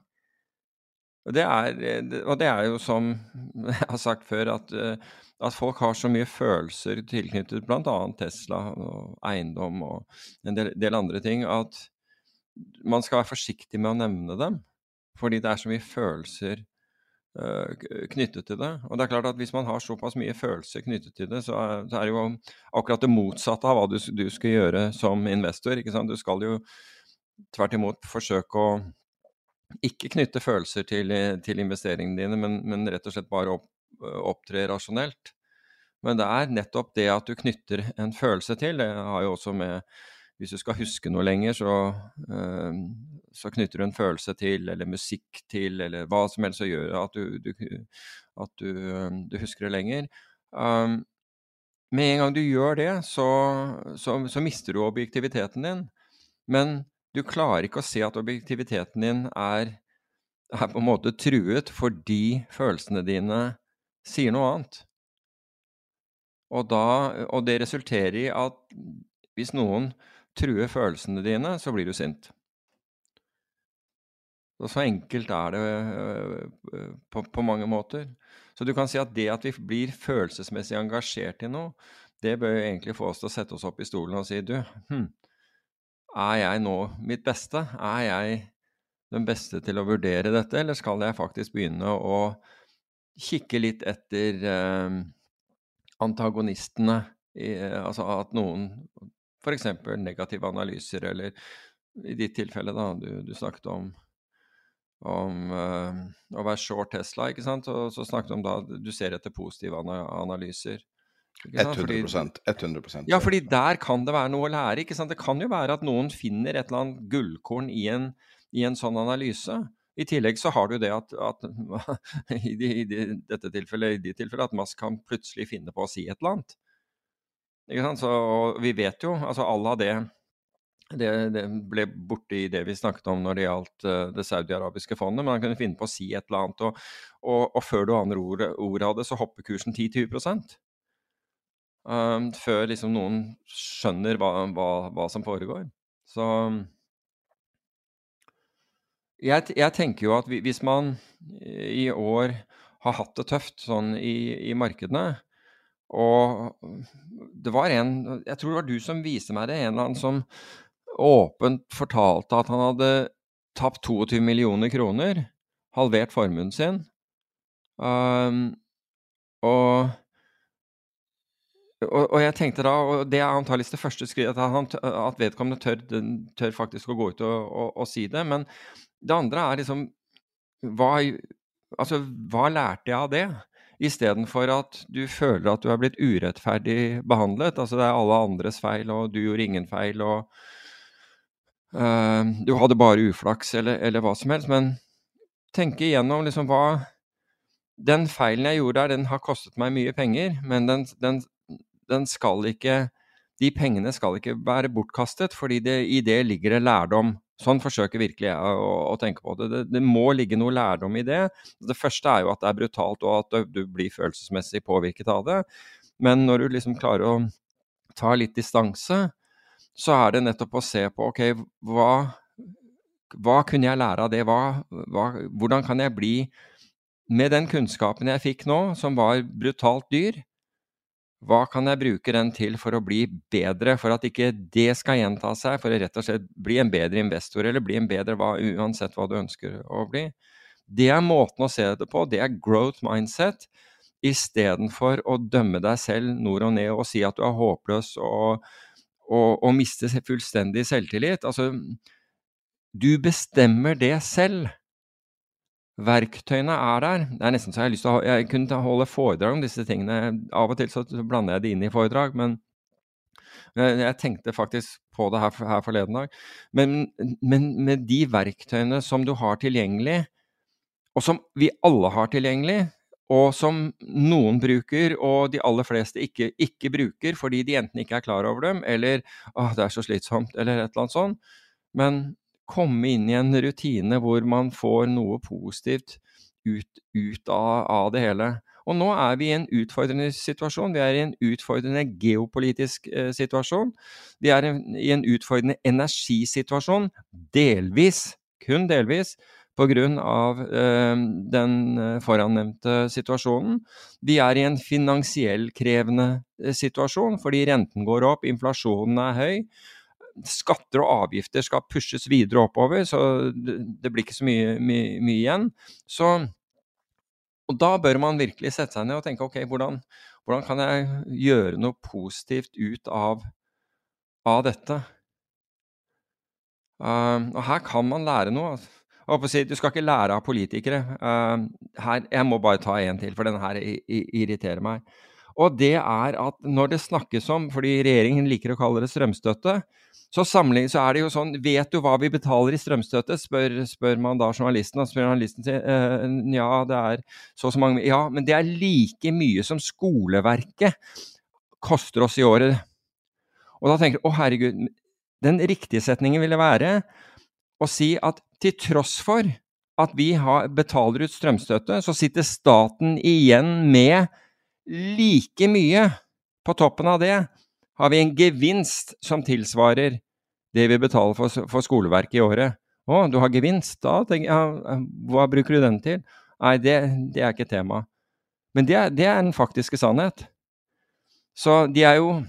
Og det, er, og det, er, jo som jeg har sagt før, at, eh, at folk har så mye følelser tilknyttet bl.a. Tesla og eiendom og en del, del, andre ting, at man skal være forsiktig med å nevne dem. Fordi det er så mye følelser Eh, knyttet til det. Og det er klart at Hvis man har såpass mye følelser knyttet til det, så så er det jo akkurat det motsatte av hva du, du, skal gjøre som investor. ikke sant? Du skal jo tvert imot forsøke å ikke knytte følelser til, til investeringene dine, men, men, rett og slett bare opp, opptre rasjonelt. Men det er nettopp det at du knytter en følelse til. Det har jo også med hvis du skal huske noe lenger, så, uh, så, knytter du en følelse til, eller musikk til, eller hva som helst som gjør at du, du, at du, du husker det lenger. Um, med en gang du gjør det, så, så, så, mister du objektiviteten din. Men du klarer ikke å se at objektiviteten din er, er på en måte truet fordi følelsene dine sier noe annet. Og, da, og det resulterer i at hvis noen true følelsene dine, så blir du sint. Og så enkelt er det øh, på, på, mange måter. Så du kan si at det at vi blir følelsesmessig engasjert i noe, det bør jo egentlig få oss til å sette oss opp i stolen og si du, hm, er jeg nå mitt beste? Er jeg den beste til å vurdere dette, eller skal jeg faktisk begynne å kikke litt etter eh, antagonistene? I, altså at noen f.eks. negative analyser, eller i ditt tilfelle, da, du, du snakket om, om uh, å være short Tesla, ikke sant, og så snakket du om da du ser etter positive analyser. 100 fordi, 100% Ja, fordi der kan det være noe å lære. ikke sant? Det kan jo være at noen finner et eller annet gullkorn i en, i en sånn analyse. I tillegg så har du det at, at i, de, i, de, dette tilfellet, i de tilfellet at Musk kan plutselig finne på å si et eller annet. Så, vi vet jo, altså Allah det, det, det ble i det vi snakket om når det gjaldt uh, det saudiarabiske fondet, men han kunne finne på å si et eller annet, og, og, og før du aner ordet, ordet av det, så hopper kursen 10-20 um, Før liksom noen skjønner hva, hva, hva som foregår. Så jeg, jeg, tenker jo at hvis man i år har hatt det tøft sånn i, i markedene, og det var en Jeg tror det var du som viste meg det. En eller annen som åpent fortalte at han hadde tapt 22 millioner kroner. Halvert formuen sin. Um, og, og, og, jeg tenkte da, og det er antakeligvis det første skrittet, at, at, vedkommende tør, tør, faktisk å gå ut og, og, og, si det. Men det andre er liksom hva, altså, hva lærte jeg av det? Istedenfor at du føler at du er blitt urettferdig behandlet. Altså det er alle andres feil, og du gjorde ingen feil, og uh, du hadde bare uflaks, eller, eller, hva som helst. Men tenke igjennom liksom hva Den feilen jeg gjorde der, den har kostet meg mye penger, men den, den, den skal ikke De pengene skal ikke være bortkastet, fordi det, i det ligger det lærdom Sånn forsøker virkelig jeg å, å tenke på det. det. det. må ligge noe lærdom i det. Det første er jo at det er brutalt, og at du blir følelsesmessig påvirket av det. Men når du liksom klarer å ta litt distanse, så er det nettopp å se på ok, hva, hva kunne jeg lære av det? Hva, hva, hvordan kan jeg bli med den kunnskapen jeg fikk nå, som var brutalt dyr, hva kan jeg bruke den til for å bli bedre, for at ikke det skal gjenta seg, for å rett og slett bli en bedre investor, eller bli en bedre hva, uansett hva du ønsker å bli? Det er måten å se det på, det er growth mindset, istedenfor å dømme deg selv nord og ned og si at du er håpløs og, og, og miste fullstendig selvtillit. Altså, du bestemmer det selv. Verktøyene er der. Det er nesten så jeg har lyst til å Jeg kunne holde foredrag om disse tingene. Av og til så blander jeg det inn i foredrag, men jeg tenkte faktisk på det her, her forleden dag. Men, men, med de verktøyene som du har tilgjengelig, og som vi alle har tilgjengelig, og som noen bruker, og de aller fleste ikke, ikke bruker fordi de enten ikke er klar over dem, eller 'Å, det er så slitsomt', eller et eller annet sånt. Men komme inn i en rutine hvor man får noe positivt ut, ut av, av, det hele. Og nå er vi i en utfordrende situasjon. Vi er i en utfordrende geopolitisk eh, situasjon. Vi er i en utfordrende energisituasjon, delvis, kun delvis, pga. Eh, den eh, forannevnte situasjonen. Vi er i en finansiell krevende eh, situasjon fordi renten går opp, inflasjonen er høy skatter og avgifter skal pushes videre oppover, så det, blir ikke så mye, mye, mye, igjen. Så og da bør man virkelig sette seg ned og tenke ok, hvordan, hvordan kan jeg gjøre noe positivt ut av, av dette? Uh, og her kan man lære noe. Si, du skal ikke lære av politikere. Uh, her, jeg må bare ta en til, for denne her irriterer meg. Og det er at når det snakkes om, fordi regjeringen liker å kalle det strømstøtte, så, så er det jo sånn Vet du hva vi betaler i strømstøtte? Spør, spør man da journalisten. Og spør journalisten sier eh, ja, det er så og så mange Ja, men det er like mye som skoleverket koster oss i året. Og da tenker du å herregud, den riktige setningen ville være å si at til tross for at vi har, betaler ut strømstøtte, så sitter staten igjen med like mye på toppen av det har vi en gevinst som tilsvarer det vi betaler for, for skoleverket i året. Å, du har gevinst? Da tenker jeg, hva bruker du den til? Nei, det, det er ikke tema. Men det det er den faktiske sannhet. Så de er jo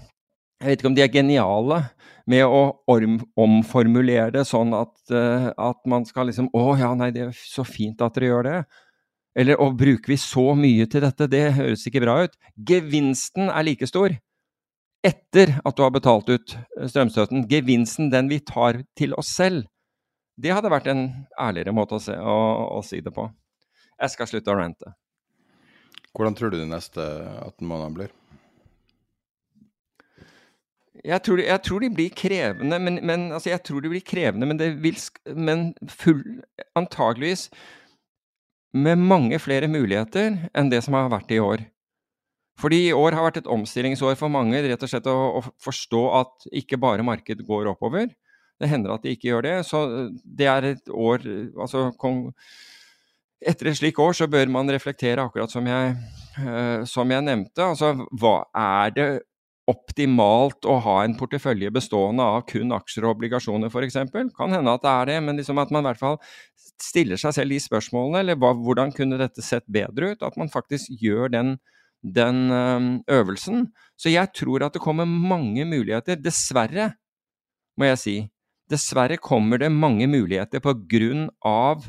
Jeg vet ikke om de er geniale med å orm, omformulere det sånn at, uh, at, man skal liksom Å ja, nei, det er så fint at dere gjør det. Eller å, bruker vi så mye til dette? Det høres ikke bra ut. Gevinsten er like stor etter at du har betalt ut eh, strømstøtten. Gevinsten, den vi tar til oss selv. Det hadde vært en ærligere måte å, se, å, å si det på. Jeg skal slutte å rante. Hvordan tror du de neste 18 månedene blir? Jeg tror, jeg tror, de blir krevende, men, men, altså jeg tror de blir krevende, men, det vil, men full, antageligvis med mange flere muligheter enn det som har vært i år. Fordi i år har vært et omstillingsår for mange, rett og slett å, å forstå at ikke bare markedet går oppover. Det hender at de ikke gjør det. Så eh, det er et år Altså etter et slikt år så bør man reflektere akkurat som jeg, uh, som jeg nevnte. Altså hva er det optimalt å ha en portefølje bestående av kun aksjer og obligasjoner f.eks.? Kan hende at det er det, men liksom at man i hvert fall stiller seg selv de spørsmålene. Eller hva, hvordan kunne dette sett bedre ut? At man faktisk gjør den den ehm, øvelsen. Så jeg tror at det kommer mange muligheter. Dessverre, må jeg si. Dessverre kommer det mange muligheter på grunn av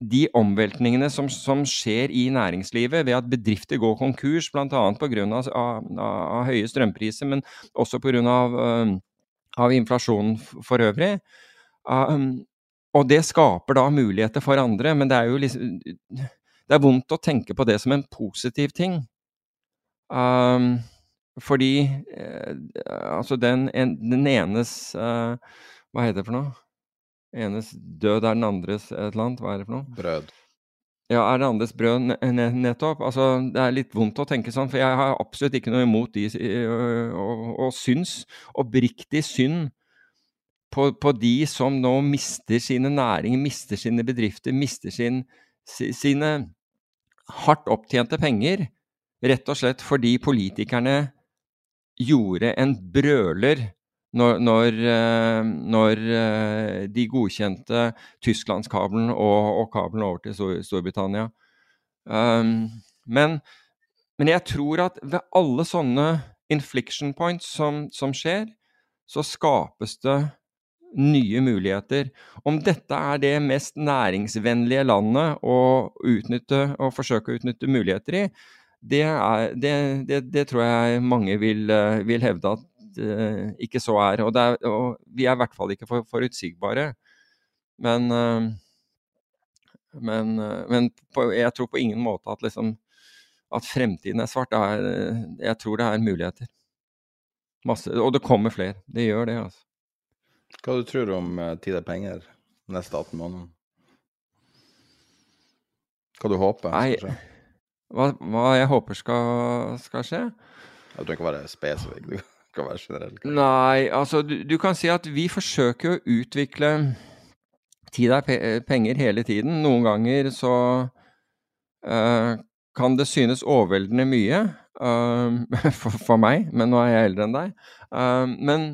de omveltningene som, som, skjer i næringslivet ved at bedrifter går konkurs, bl.a. pga. Av, av, av høye strømpriser, men også pga. Av, av inflasjonen for øvrig. Og det skaper da muligheter for andre, men det er jo liksom det er vondt å tenke på det som en positiv ting. Fordi uh, altså den, en, den enes uh, Hva heter det for noe? Enes død er den andres et eller annet. Hva er det for noe? Brød. Ja, er det andres brød nettopp? Altså, det er litt vondt å tenke sånn, for jeg har absolutt ikke noe imot de, og, og syns oppriktig synd på, på, de som nå mister sine næringer, mister sine bedrifter, mister sin, sine hardt opptjente penger, rett og slett fordi politikerne gjorde en brøler når, når, eh, når eh, de godkjente tysklandskabelen og, og kabelen over til Storbritannia. Um, men, men, jeg tror at ved alle sånne infliction points som, som skjer, så skapes det nye muligheter. Om dette er det mest næringsvennlige landet å utnytte og forsøke å utnytte muligheter i, det, er, det, det, det tror jeg mange vil, eh, vil hevde at ikke så er. Og, er. og, vi er i hvert fall ikke for, forutsigbare. Men, uh, men, uh, men på, jeg tror på ingen måte at, liksom, at fremtiden er svart. Er, jeg tror det er muligheter. Masse, og det kommer flere. Det gjør det, altså. Hva du tror du om tid er penger neste 18 måneder? Hva du håper skal skje? Hva, hva jeg håper skal, skal skje? Jeg trenger ikke være spesifikk skal være generell? Nei, altså du, du, kan si at vi forsøker å utvikle Tid er pe penger hele tiden. Noen ganger så uh, kan det synes overveldende mye uh, for, for, meg, men nå er jeg eldre enn deg. Uh, men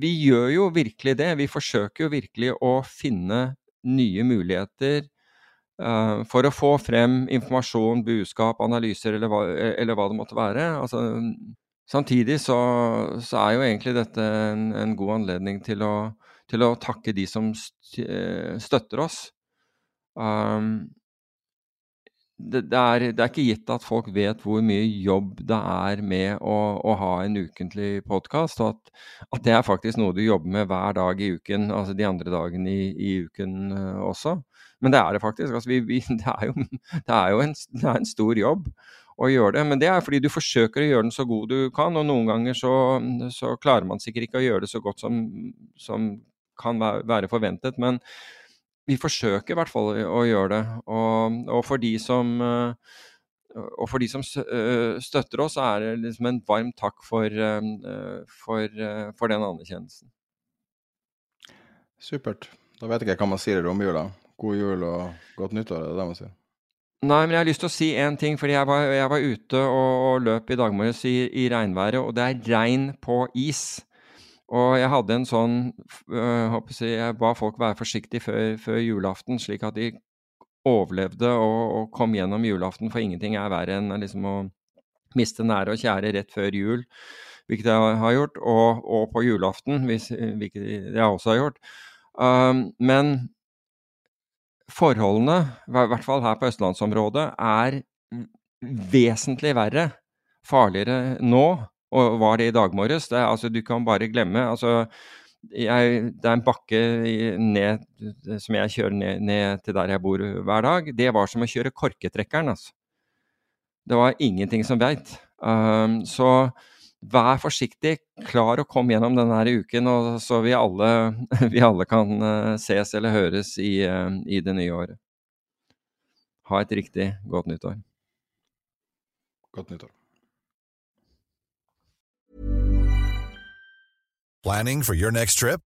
vi gjør jo virkelig det. Vi forsøker jo virkelig å finne nye muligheter for å få frem informasjon, budskap, analyser eller hva, eller hva det måtte være. Altså, Samtidig så, så, er jo egentlig dette en, en god anledning til å, til å, takke de som eh, støtter oss. Um, det, det, er, det, er, ikke gitt at folk vet hvor mye jobb det er med å, å ha en ukentlig podkast, og at, at, det er faktisk noe du jobber med hver dag i uken, altså de andre dagene i, i uken uh, også. Men det er det faktisk. Altså vi, vi, det, er jo, det, er jo, en, er en stor jobb å gjøre det. Men det er fordi du forsøker å gjøre den så god du kan, og noen ganger så, så klarer man sikkert ikke å gjøre det så godt som, som kan være forventet. Men vi forsøker i hvert fall å gjøre det. Og, og for de som og for de som støtter oss, er det liksom en varm takk for, for, for den anerkjennelsen. Supert. Da vet jeg ikke hva man sier i romjula. God jul og godt nyttår, er det det man sier? Nei, men jeg har lyst til å si én ting. fordi jeg var, jeg var ute og, og, løp i dag morges i, i, regnværet, og det er regn på is. Og jeg hadde en sånn øh, jeg, jeg ba folk være forsiktige før, før, julaften, slik at de overlevde og, og, kom gjennom julaften, for ingenting er verre enn liksom, å miste nære og kjære rett før jul, hvilket jeg har gjort, og, og på julaften, hvis, hvilket jeg også har gjort. Um, men forholdene, i hvert fall her på østlandsområdet, er vesentlig verre, farligere nå, og var det i dag morges. Det, altså, du kan bare glemme altså, jeg, Det er en bakke ned, som jeg kjører ned, ned, til der jeg bor hver dag. Det var som å kjøre korketrekkeren, altså. Det var ingenting som beit. Um, så vær forsiktig, klar å komme gjennom denne uken, og så vi alle, vi alle kan uh, ses eller høres i, uh, i, det nye året. Ha et riktig godt nyttår. Godt nyttår. Planning for your next trip?